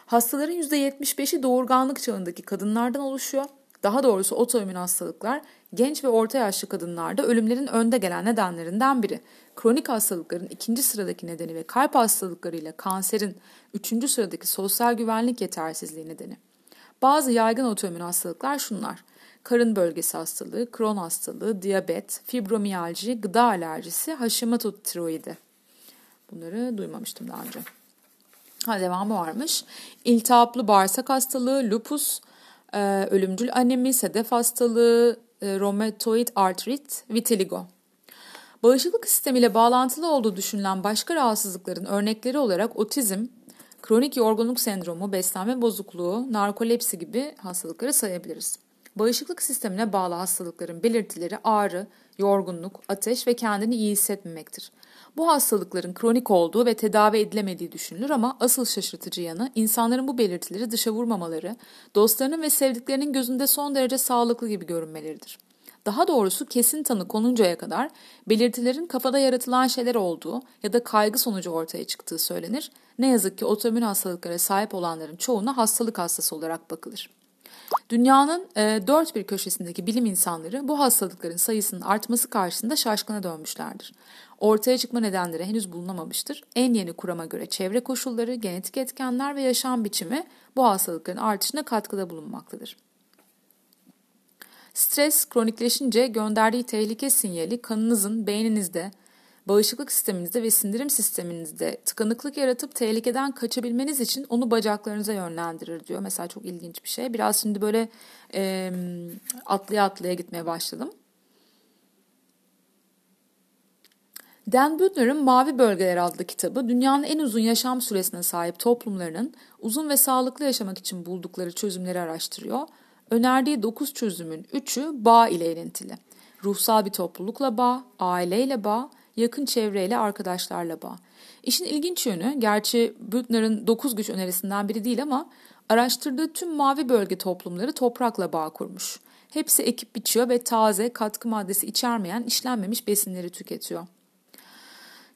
Hastaların %75'i doğurganlık çağındaki kadınlardan oluşuyor. Daha doğrusu otoimmün hastalıklar genç ve orta yaşlı kadınlarda ölümlerin önde gelen nedenlerinden biri. Kronik hastalıkların ikinci sıradaki nedeni ve kalp hastalıkları ile kanserin üçüncü sıradaki sosyal güvenlik yetersizliği nedeni. Bazı yaygın otoimmün hastalıklar şunlar. Karın bölgesi hastalığı, kron hastalığı, diyabet, fibromiyalji, gıda alerjisi, Hashimoto tiroidi. Bunları duymamıştım daha önce. Ha, devamı varmış. İltihaplı bağırsak hastalığı, lupus, e, ölümcül anemi, sedef hastalığı, e, artrit, vitiligo. Bağışıklık sistemiyle bağlantılı olduğu düşünülen başka rahatsızlıkların örnekleri olarak otizm, kronik yorgunluk sendromu, beslenme bozukluğu, narkolepsi gibi hastalıkları sayabiliriz. Bağışıklık sistemine bağlı hastalıkların belirtileri ağrı, yorgunluk, ateş ve kendini iyi hissetmemektir. Bu hastalıkların kronik olduğu ve tedavi edilemediği düşünülür ama asıl şaşırtıcı yanı insanların bu belirtileri dışa vurmamaları, dostlarının ve sevdiklerinin gözünde son derece sağlıklı gibi görünmeleridir. Daha doğrusu kesin tanı konuncaya kadar belirtilerin kafada yaratılan şeyler olduğu ya da kaygı sonucu ortaya çıktığı söylenir. Ne yazık ki otoimmün hastalıklara sahip olanların çoğuna hastalık hastası olarak bakılır. Dünyanın e, dört bir köşesindeki bilim insanları bu hastalıkların sayısının artması karşısında şaşkına dönmüşlerdir. Ortaya çıkma nedenleri henüz bulunamamıştır. En yeni kurama göre çevre koşulları, genetik etkenler ve yaşam biçimi bu hastalıkların artışına katkıda bulunmaktadır. Stres kronikleşince gönderdiği tehlike sinyali kanınızın beyninizde, bağışıklık sisteminizde ve sindirim sisteminizde tıkanıklık yaratıp tehlikeden kaçabilmeniz için onu bacaklarınıza yönlendirir diyor. Mesela çok ilginç bir şey. Biraz şimdi böyle e, atlaya atlaya gitmeye başladım. Dan Buettner'ın Mavi Bölgeler adlı kitabı dünyanın en uzun yaşam süresine sahip toplumlarının uzun ve sağlıklı yaşamak için buldukları çözümleri araştırıyor. Önerdiği 9 çözümün 3'ü bağ ile ilintili. Ruhsal bir toplulukla bağ, aileyle bağ, yakın çevreyle arkadaşlarla bağ. İşin ilginç yönü, gerçi Büttner'ın dokuz güç önerisinden biri değil ama araştırdığı tüm mavi bölge toplumları toprakla bağ kurmuş. Hepsi ekip biçiyor ve taze, katkı maddesi içermeyen işlenmemiş besinleri tüketiyor.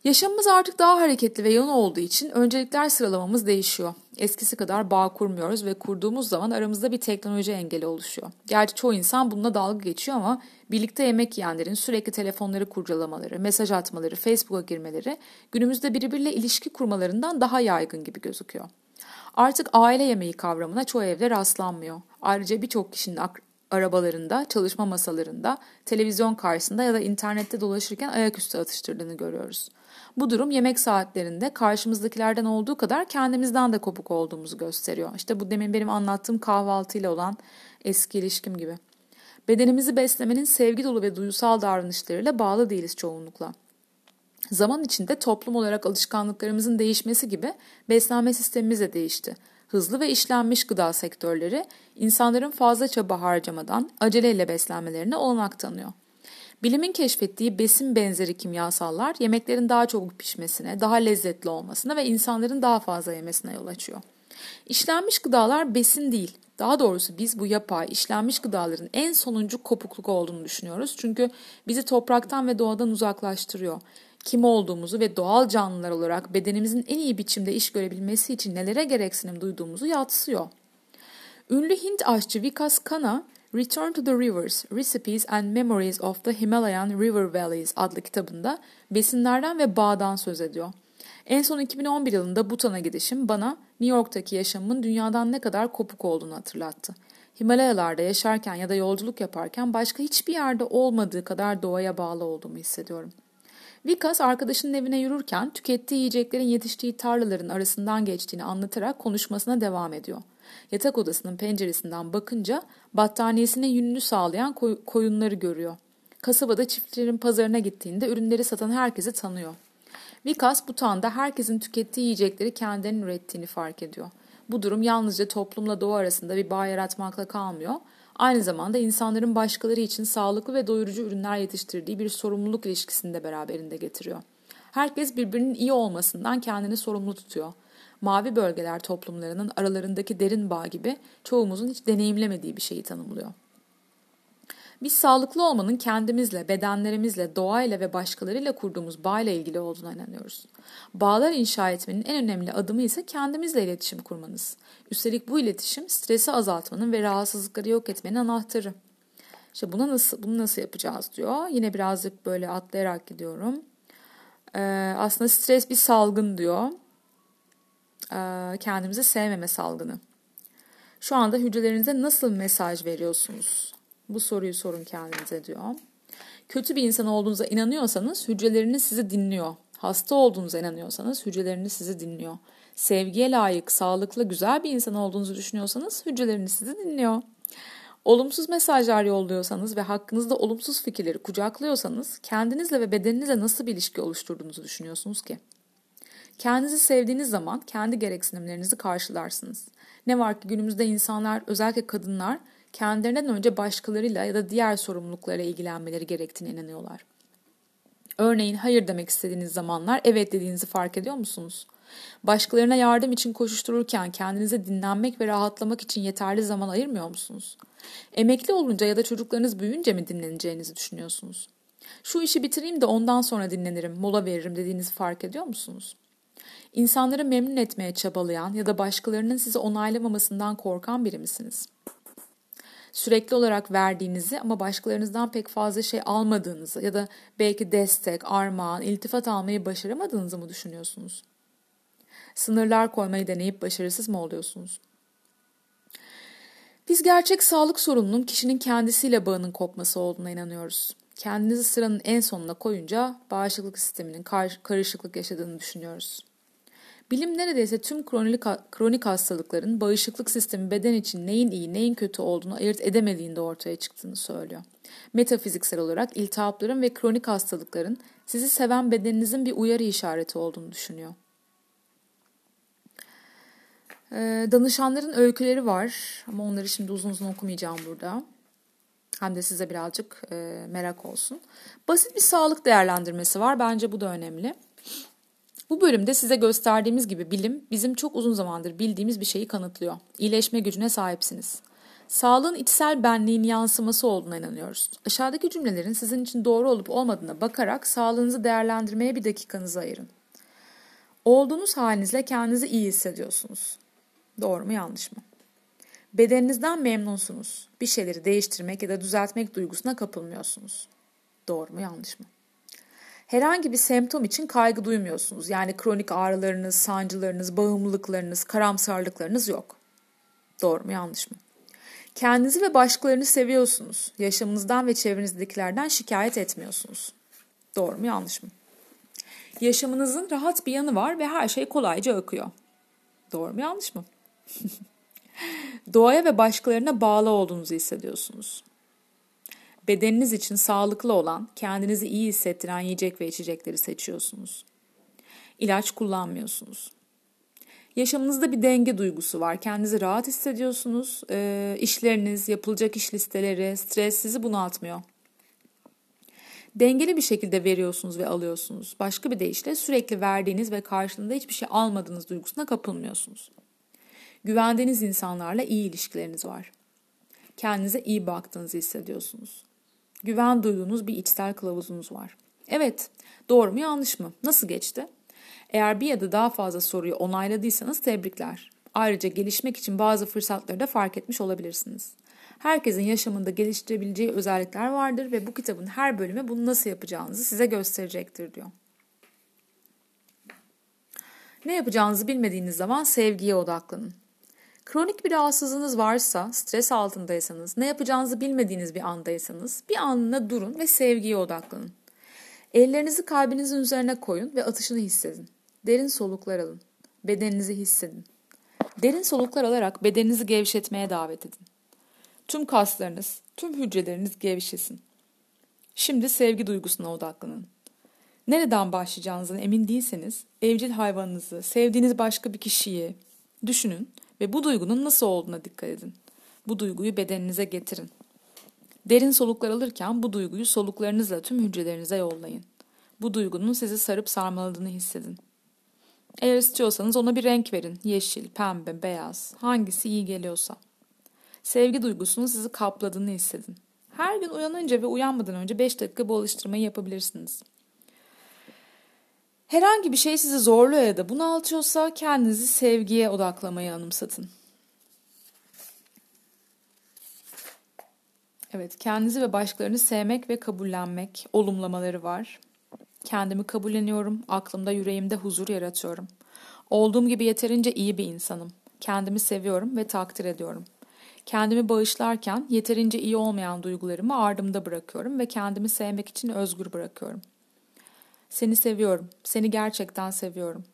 Yaşamımız artık daha hareketli ve yoğun olduğu için öncelikler sıralamamız değişiyor. Eskisi kadar bağ kurmuyoruz ve kurduğumuz zaman aramızda bir teknoloji engeli oluşuyor. Gerçi çoğu insan bununla dalga geçiyor ama birlikte yemek yiyenlerin sürekli telefonları kurcalamaları, mesaj atmaları, Facebook'a girmeleri günümüzde birbiriyle ilişki kurmalarından daha yaygın gibi gözüküyor. Artık aile yemeği kavramına çoğu evde rastlanmıyor. Ayrıca birçok kişinin arabalarında, çalışma masalarında, televizyon karşısında ya da internette dolaşırken ayaküstü atıştırdığını görüyoruz. Bu durum yemek saatlerinde karşımızdakilerden olduğu kadar kendimizden de kopuk olduğumuzu gösteriyor. İşte bu demin benim anlattığım kahvaltıyla olan eski ilişkim gibi. Bedenimizi beslemenin sevgi dolu ve duygusal davranışlarıyla bağlı değiliz çoğunlukla. Zaman içinde toplum olarak alışkanlıklarımızın değişmesi gibi beslenme sistemimiz de değişti. Hızlı ve işlenmiş gıda sektörleri insanların fazla çaba harcamadan aceleyle beslenmelerine olanak tanıyor. Bilimin keşfettiği besin benzeri kimyasallar yemeklerin daha çabuk pişmesine, daha lezzetli olmasına ve insanların daha fazla yemesine yol açıyor. İşlenmiş gıdalar besin değil. Daha doğrusu biz bu yapay işlenmiş gıdaların en sonuncu kopukluk olduğunu düşünüyoruz. Çünkü bizi topraktan ve doğadan uzaklaştırıyor. Kim olduğumuzu ve doğal canlılar olarak bedenimizin en iyi biçimde iş görebilmesi için nelere gereksinim duyduğumuzu yatsıyor. Ünlü Hint aşçı Vikas Khanna Return to the Rivers, Recipes and Memories of the Himalayan River Valleys adlı kitabında besinlerden ve bağdan söz ediyor. En son 2011 yılında Butan'a gidişim bana New York'taki yaşamımın dünyadan ne kadar kopuk olduğunu hatırlattı. Himalayalarda yaşarken ya da yolculuk yaparken başka hiçbir yerde olmadığı kadar doğaya bağlı olduğumu hissediyorum. Vikas arkadaşının evine yürürken tükettiği yiyeceklerin yetiştiği tarlaların arasından geçtiğini anlatarak konuşmasına devam ediyor. Yatak odasının penceresinden bakınca battaniyesine yününü sağlayan koy- koyunları görüyor. Kasabada çiftçilerin pazarına gittiğinde ürünleri satan herkesi tanıyor. Vikas Butan'da herkesin tükettiği yiyecekleri kendinin ürettiğini fark ediyor. Bu durum yalnızca toplumla doğa arasında bir bağ yaratmakla kalmıyor. Aynı zamanda insanların başkaları için sağlıklı ve doyurucu ürünler yetiştirdiği bir sorumluluk ilişkisini de beraberinde getiriyor. Herkes birbirinin iyi olmasından kendini sorumlu tutuyor mavi bölgeler toplumlarının aralarındaki derin bağ gibi çoğumuzun hiç deneyimlemediği bir şeyi tanımlıyor. Biz sağlıklı olmanın kendimizle, bedenlerimizle, doğayla ve başkalarıyla kurduğumuz bağla ilgili olduğuna inanıyoruz. Bağlar inşa etmenin en önemli adımı ise kendimizle iletişim kurmanız. Üstelik bu iletişim stresi azaltmanın ve rahatsızlıkları yok etmenin anahtarı. İşte buna nasıl, bunu nasıl yapacağız diyor. Yine birazcık böyle atlayarak gidiyorum. Ee, aslında stres bir salgın diyor. E, kendimizi sevmeme salgını. Şu anda hücrelerinize nasıl mesaj veriyorsunuz? Bu soruyu sorun kendinize diyor. Kötü bir insan olduğunuza inanıyorsanız hücreleriniz sizi dinliyor. Hasta olduğunuza inanıyorsanız hücreleriniz sizi dinliyor. Sevgiye layık, sağlıklı, güzel bir insan olduğunuzu düşünüyorsanız hücreleriniz sizi dinliyor. Olumsuz mesajlar yolluyorsanız ve hakkınızda olumsuz fikirleri kucaklıyorsanız kendinizle ve bedeninizle nasıl bir ilişki oluşturduğunuzu düşünüyorsunuz ki? Kendinizi sevdiğiniz zaman kendi gereksinimlerinizi karşılarsınız. Ne var ki günümüzde insanlar özellikle kadınlar kendilerinden önce başkalarıyla ya da diğer sorumluluklarla ilgilenmeleri gerektiğine inanıyorlar. Örneğin hayır demek istediğiniz zamanlar evet dediğinizi fark ediyor musunuz? Başkalarına yardım için koşuştururken kendinize dinlenmek ve rahatlamak için yeterli zaman ayırmıyor musunuz? Emekli olunca ya da çocuklarınız büyüyünce mi dinleneceğinizi düşünüyorsunuz? Şu işi bitireyim de ondan sonra dinlenirim, mola veririm dediğinizi fark ediyor musunuz? İnsanları memnun etmeye çabalayan ya da başkalarının sizi onaylamamasından korkan biri misiniz? Sürekli olarak verdiğinizi ama başkalarınızdan pek fazla şey almadığınızı ya da belki destek, armağan, iltifat almayı başaramadığınızı mı düşünüyorsunuz? Sınırlar koymayı deneyip başarısız mı oluyorsunuz? Biz gerçek sağlık sorununun kişinin kendisiyle bağının kopması olduğuna inanıyoruz. Kendinizi sıranın en sonuna koyunca bağışıklık sisteminin kar karışıklık yaşadığını düşünüyoruz. Bilim neredeyse tüm kronik, kronik hastalıkların bağışıklık sistemi beden için neyin iyi neyin kötü olduğunu ayırt edemediğinde ortaya çıktığını söylüyor. Metafiziksel olarak iltihapların ve kronik hastalıkların sizi seven bedeninizin bir uyarı işareti olduğunu düşünüyor. Ee, danışanların öyküleri var ama onları şimdi uzun uzun okumayacağım burada. Hem de size birazcık e, merak olsun. Basit bir sağlık değerlendirmesi var. Bence bu da önemli. Bu bölümde size gösterdiğimiz gibi bilim bizim çok uzun zamandır bildiğimiz bir şeyi kanıtlıyor. İyileşme gücüne sahipsiniz. Sağlığın içsel benliğin yansıması olduğuna inanıyoruz. Aşağıdaki cümlelerin sizin için doğru olup olmadığına bakarak sağlığınızı değerlendirmeye bir dakikanızı ayırın. Olduğunuz halinizle kendinizi iyi hissediyorsunuz. Doğru mu yanlış mı? Bedeninizden memnunsunuz. Bir şeyleri değiştirmek ya da düzeltmek duygusuna kapılmıyorsunuz. Doğru mu yanlış mı? Herhangi bir semptom için kaygı duymuyorsunuz. Yani kronik ağrılarınız, sancılarınız, bağımlılıklarınız, karamsarlıklarınız yok. Doğru mu yanlış mı? Kendinizi ve başkalarını seviyorsunuz. Yaşamınızdan ve çevrenizdekilerden şikayet etmiyorsunuz. Doğru mu yanlış mı? Yaşamınızın rahat bir yanı var ve her şey kolayca akıyor. Doğru mu yanlış mı? Doğaya ve başkalarına bağlı olduğunuzu hissediyorsunuz. Bedeniniz için sağlıklı olan, kendinizi iyi hissettiren yiyecek ve içecekleri seçiyorsunuz. İlaç kullanmıyorsunuz. Yaşamınızda bir denge duygusu var. Kendinizi rahat hissediyorsunuz. E, işleriniz, yapılacak iş listeleri, stres sizi bunaltmıyor. Dengeli bir şekilde veriyorsunuz ve alıyorsunuz. Başka bir deyişle sürekli verdiğiniz ve karşılığında hiçbir şey almadığınız duygusuna kapılmıyorsunuz. Güvendiğiniz insanlarla iyi ilişkileriniz var. Kendinize iyi baktığınızı hissediyorsunuz. Güven duyduğunuz bir içsel kılavuzunuz var. Evet, doğru mu yanlış mı? Nasıl geçti? Eğer bir ya da daha fazla soruyu onayladıysanız tebrikler. Ayrıca gelişmek için bazı fırsatları da fark etmiş olabilirsiniz. Herkesin yaşamında geliştirebileceği özellikler vardır ve bu kitabın her bölümü bunu nasıl yapacağınızı size gösterecektir diyor. Ne yapacağınızı bilmediğiniz zaman sevgiye odaklanın. Kronik bir rahatsızlığınız varsa, stres altındaysanız, ne yapacağınızı bilmediğiniz bir andaysanız bir anına durun ve sevgiye odaklanın. Ellerinizi kalbinizin üzerine koyun ve atışını hissedin. Derin soluklar alın. Bedeninizi hissedin. Derin soluklar alarak bedeninizi gevşetmeye davet edin. Tüm kaslarınız, tüm hücreleriniz gevşesin. Şimdi sevgi duygusuna odaklanın. Nereden başlayacağınızdan emin değilseniz evcil hayvanınızı, sevdiğiniz başka bir kişiyi düşünün ve bu duygunun nasıl olduğuna dikkat edin. Bu duyguyu bedeninize getirin. Derin soluklar alırken bu duyguyu soluklarınızla tüm hücrelerinize yollayın. Bu duygunun sizi sarıp sarmaladığını hissedin. Eğer istiyorsanız ona bir renk verin. Yeşil, pembe, beyaz. Hangisi iyi geliyorsa. Sevgi duygusunun sizi kapladığını hissedin. Her gün uyanınca ve uyanmadan önce 5 dakika bu alıştırmayı yapabilirsiniz. Herhangi bir şey sizi zorluyor ya da bunaltıyorsa kendinizi sevgiye odaklamayı anımsatın. Evet, kendinizi ve başkalarını sevmek ve kabullenmek olumlamaları var. Kendimi kabulleniyorum, aklımda, yüreğimde huzur yaratıyorum. Olduğum gibi yeterince iyi bir insanım. Kendimi seviyorum ve takdir ediyorum. Kendimi bağışlarken yeterince iyi olmayan duygularımı ardımda bırakıyorum ve kendimi sevmek için özgür bırakıyorum. Seni seviyorum. Seni gerçekten seviyorum.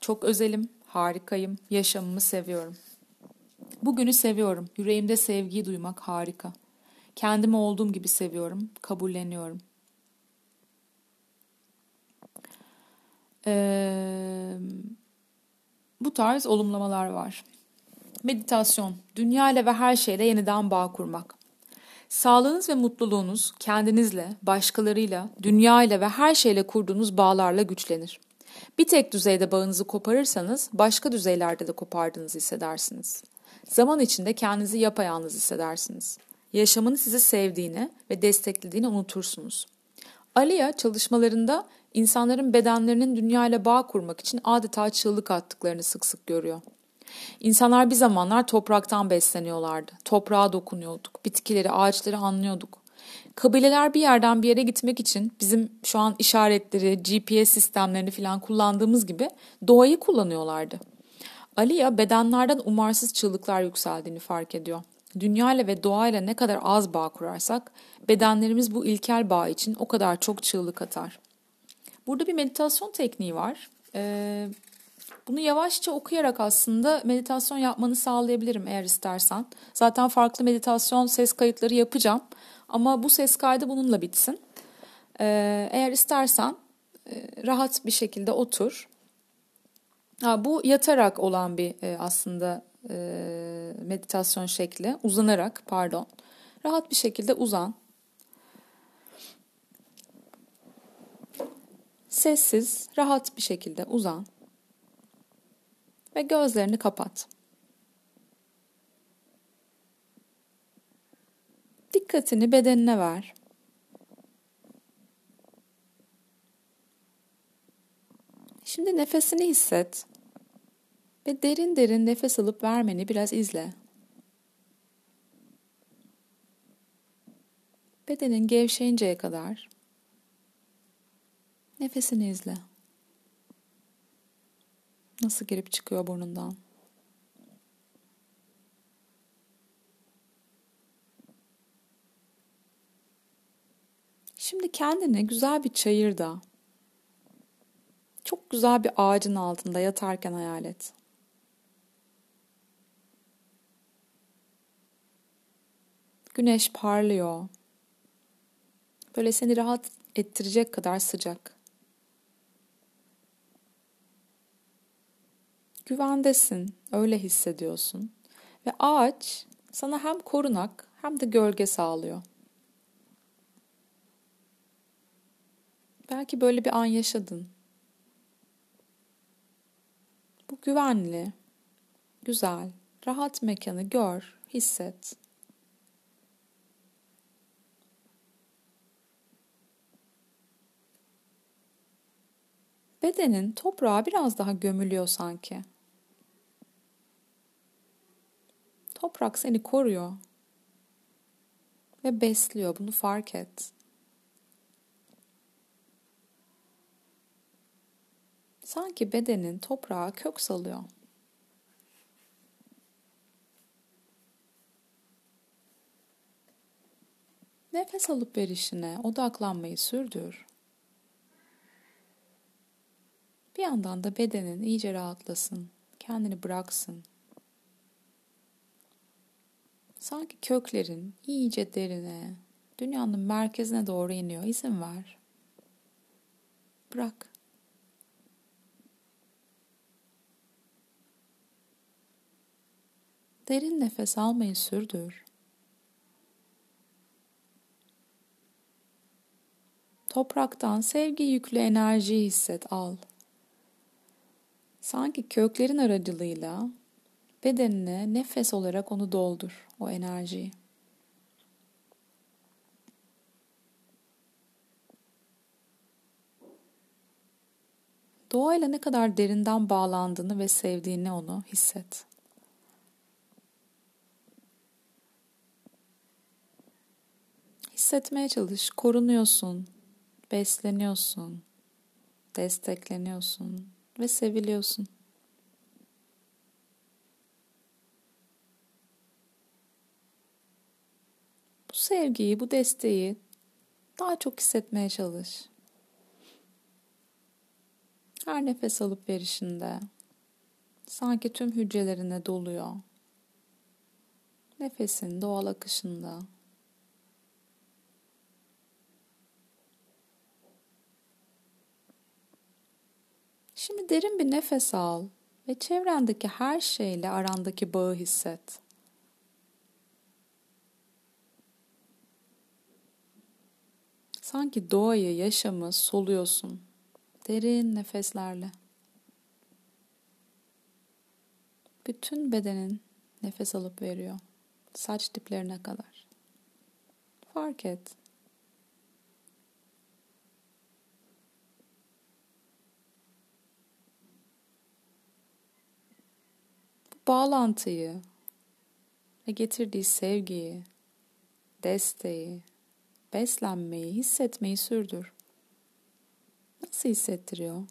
Çok özelim, harikayım, yaşamımı seviyorum. Bugünü seviyorum. Yüreğimde sevgiyi duymak harika. Kendimi olduğum gibi seviyorum, kabulleniyorum. Ee, bu tarz olumlamalar var. Meditasyon, dünya ile ve her şeyle yeniden bağ kurmak. Sağlığınız ve mutluluğunuz kendinizle, başkalarıyla, dünya ile ve her şeyle kurduğunuz bağlarla güçlenir. Bir tek düzeyde bağınızı koparırsanız başka düzeylerde de kopardığınızı hissedersiniz. Zaman içinde kendinizi yapayalnız hissedersiniz. Yaşamın sizi sevdiğini ve desteklediğini unutursunuz. Aliya çalışmalarında insanların bedenlerinin dünya ile bağ kurmak için adeta çığlık attıklarını sık sık görüyor. İnsanlar bir zamanlar topraktan besleniyorlardı. Toprağa dokunuyorduk. Bitkileri, ağaçları anlıyorduk. Kabileler bir yerden bir yere gitmek için bizim şu an işaretleri, GPS sistemlerini falan kullandığımız gibi doğayı kullanıyorlardı. Aliya bedenlerden umarsız çığlıklar yükseldiğini fark ediyor. Dünya ile ve doğayla ne kadar az bağ kurarsak bedenlerimiz bu ilkel bağ için o kadar çok çığlık atar. Burada bir meditasyon tekniği var. Ee, bunu yavaşça okuyarak aslında meditasyon yapmanı sağlayabilirim eğer istersen. Zaten farklı meditasyon ses kayıtları yapacağım. Ama bu ses kaydı bununla bitsin. Ee, eğer istersen e, rahat bir şekilde otur. Ha, bu yatarak olan bir e, aslında e, meditasyon şekli. Uzanarak pardon. Rahat bir şekilde uzan. Sessiz, rahat bir şekilde uzan. Ve gözlerini kapat. Dikkatini bedenine ver. Şimdi nefesini hisset ve derin derin nefes alıp vermeni biraz izle. Bedenin gevşeyinceye kadar nefesini izle. Nasıl girip çıkıyor burnundan? Şimdi kendini güzel bir çayırda, çok güzel bir ağacın altında yatarken hayal et. Güneş parlıyor. Böyle seni rahat ettirecek kadar sıcak. Güvendesin, öyle hissediyorsun. Ve ağaç sana hem korunak hem de gölge sağlıyor. Belki böyle bir an yaşadın. Bu güvenli, güzel, rahat mekanı gör, hisset. Bedenin toprağa biraz daha gömülüyor sanki. Toprak seni koruyor ve besliyor. Bunu fark et. Sanki bedenin toprağa kök salıyor. Nefes alıp verişine odaklanmayı sürdür. Bir yandan da bedenin iyice rahatlasın, kendini bıraksın. Sanki köklerin iyice derine, dünyanın merkezine doğru iniyor. İzin ver. Bırak. Derin nefes almayı sürdür. Topraktan sevgi yüklü enerjiyi hisset, al. Sanki köklerin aracılığıyla bedenine nefes olarak onu doldur, o enerjiyi. Doğayla ne kadar derinden bağlandığını ve sevdiğini onu hisset. Hissetmeye çalış. Korunuyorsun, besleniyorsun, destekleniyorsun ve seviliyorsun. Bu sevgiyi, bu desteği daha çok hissetmeye çalış. Her nefes alıp verişinde sanki tüm hücrelerine doluyor. Nefesin doğal akışında Şimdi derin bir nefes al ve çevrendeki her şeyle arandaki bağı hisset. Sanki doğayı, yaşamı soluyorsun. Derin nefeslerle. Bütün bedenin nefes alıp veriyor. Saç diplerine kadar. Fark et. bağlantıyı ve getirdiği sevgiyi, desteği, beslenmeyi, hissetmeyi sürdür. Nasıl hissettiriyor?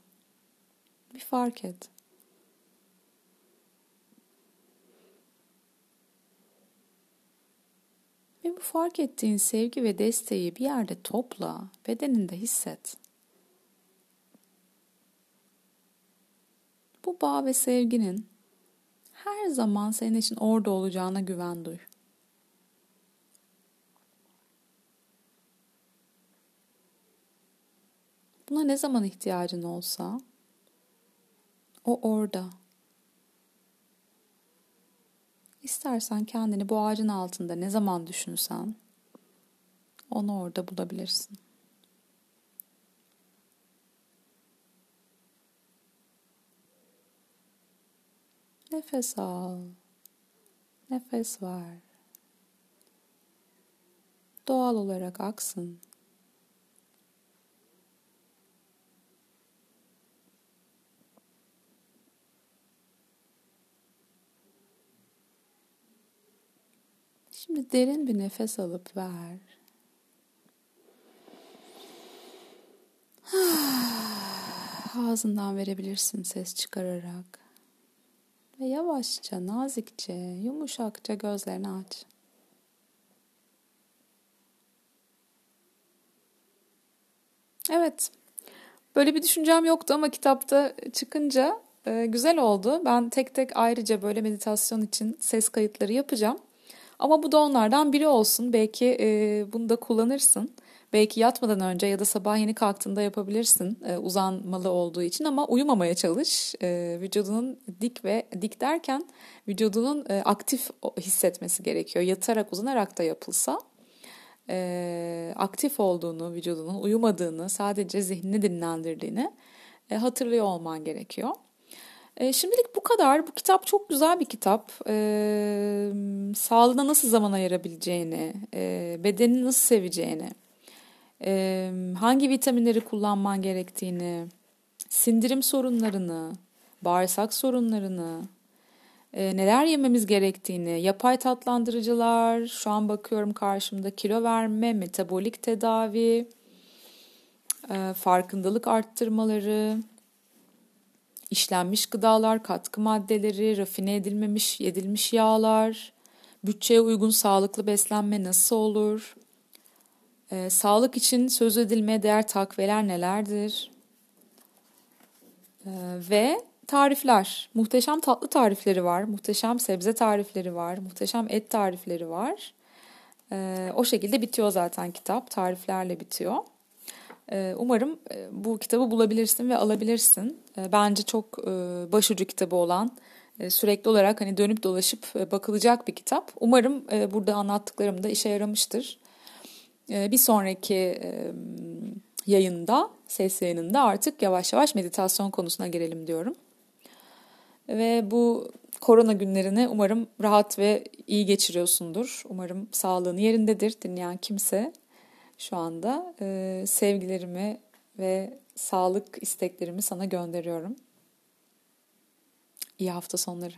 Bir fark et. Ve bu fark ettiğin sevgi ve desteği bir yerde topla, bedeninde hisset. Bu bağ ve sevginin her zaman senin için orada olacağına güven duy. Buna ne zaman ihtiyacın olsa o orada. İstersen kendini bu ağacın altında ne zaman düşünsen onu orada bulabilirsin. Nefes al. Nefes ver. Doğal olarak aksın. Şimdi derin bir nefes alıp ver. Ağzından verebilirsin ses çıkararak. Ve yavaşça, nazikçe, yumuşakça gözlerini aç. Evet. Böyle bir düşüncem yoktu ama kitapta çıkınca e, güzel oldu. Ben tek tek ayrıca böyle meditasyon için ses kayıtları yapacağım. Ama bu da onlardan biri olsun. Belki e, bunu da kullanırsın. Belki yatmadan önce ya da sabah yeni kalktığında yapabilirsin e, uzanmalı olduğu için ama uyumamaya çalış. E, vücudunun dik ve dik derken vücudunun e, aktif hissetmesi gerekiyor. Yatarak uzanarak da yapılsa e, aktif olduğunu, vücudunun uyumadığını, sadece zihnini dinlendirdiğini e, hatırlıyor olman gerekiyor. E, şimdilik bu kadar. Bu kitap çok güzel bir kitap. E, sağlığına nasıl zaman ayırabileceğini, e, bedenini nasıl seveceğini, e, hangi vitaminleri kullanman gerektiğini, sindirim sorunlarını, bağırsak sorunlarını, e, neler yememiz gerektiğini, yapay tatlandırıcılar, şu an bakıyorum karşımda kilo verme, metabolik tedavi, e, farkındalık arttırmaları, işlenmiş gıdalar, katkı maddeleri, rafine edilmemiş, yedilmiş yağlar, bütçeye uygun sağlıklı beslenme nasıl olur? Ee, sağlık için söz edilmeye değer takviyeler nelerdir? Ee, ve tarifler. Muhteşem tatlı tarifleri var, muhteşem sebze tarifleri var, muhteşem et tarifleri var. Ee, o şekilde bitiyor zaten kitap, tariflerle bitiyor. Ee, umarım e, bu kitabı bulabilirsin ve alabilirsin. Ee, bence çok e, başucu kitabı olan, e, sürekli olarak hani dönüp dolaşıp bakılacak bir kitap. Umarım burada anlattıklarım da işe yaramıştır. Bir sonraki yayında, ses yayınında artık yavaş yavaş meditasyon konusuna girelim diyorum. Ve bu korona günlerini umarım rahat ve iyi geçiriyorsundur. Umarım sağlığın yerindedir dinleyen kimse şu anda. Ee, sevgilerimi ve sağlık isteklerimi sana gönderiyorum. İyi hafta sonları.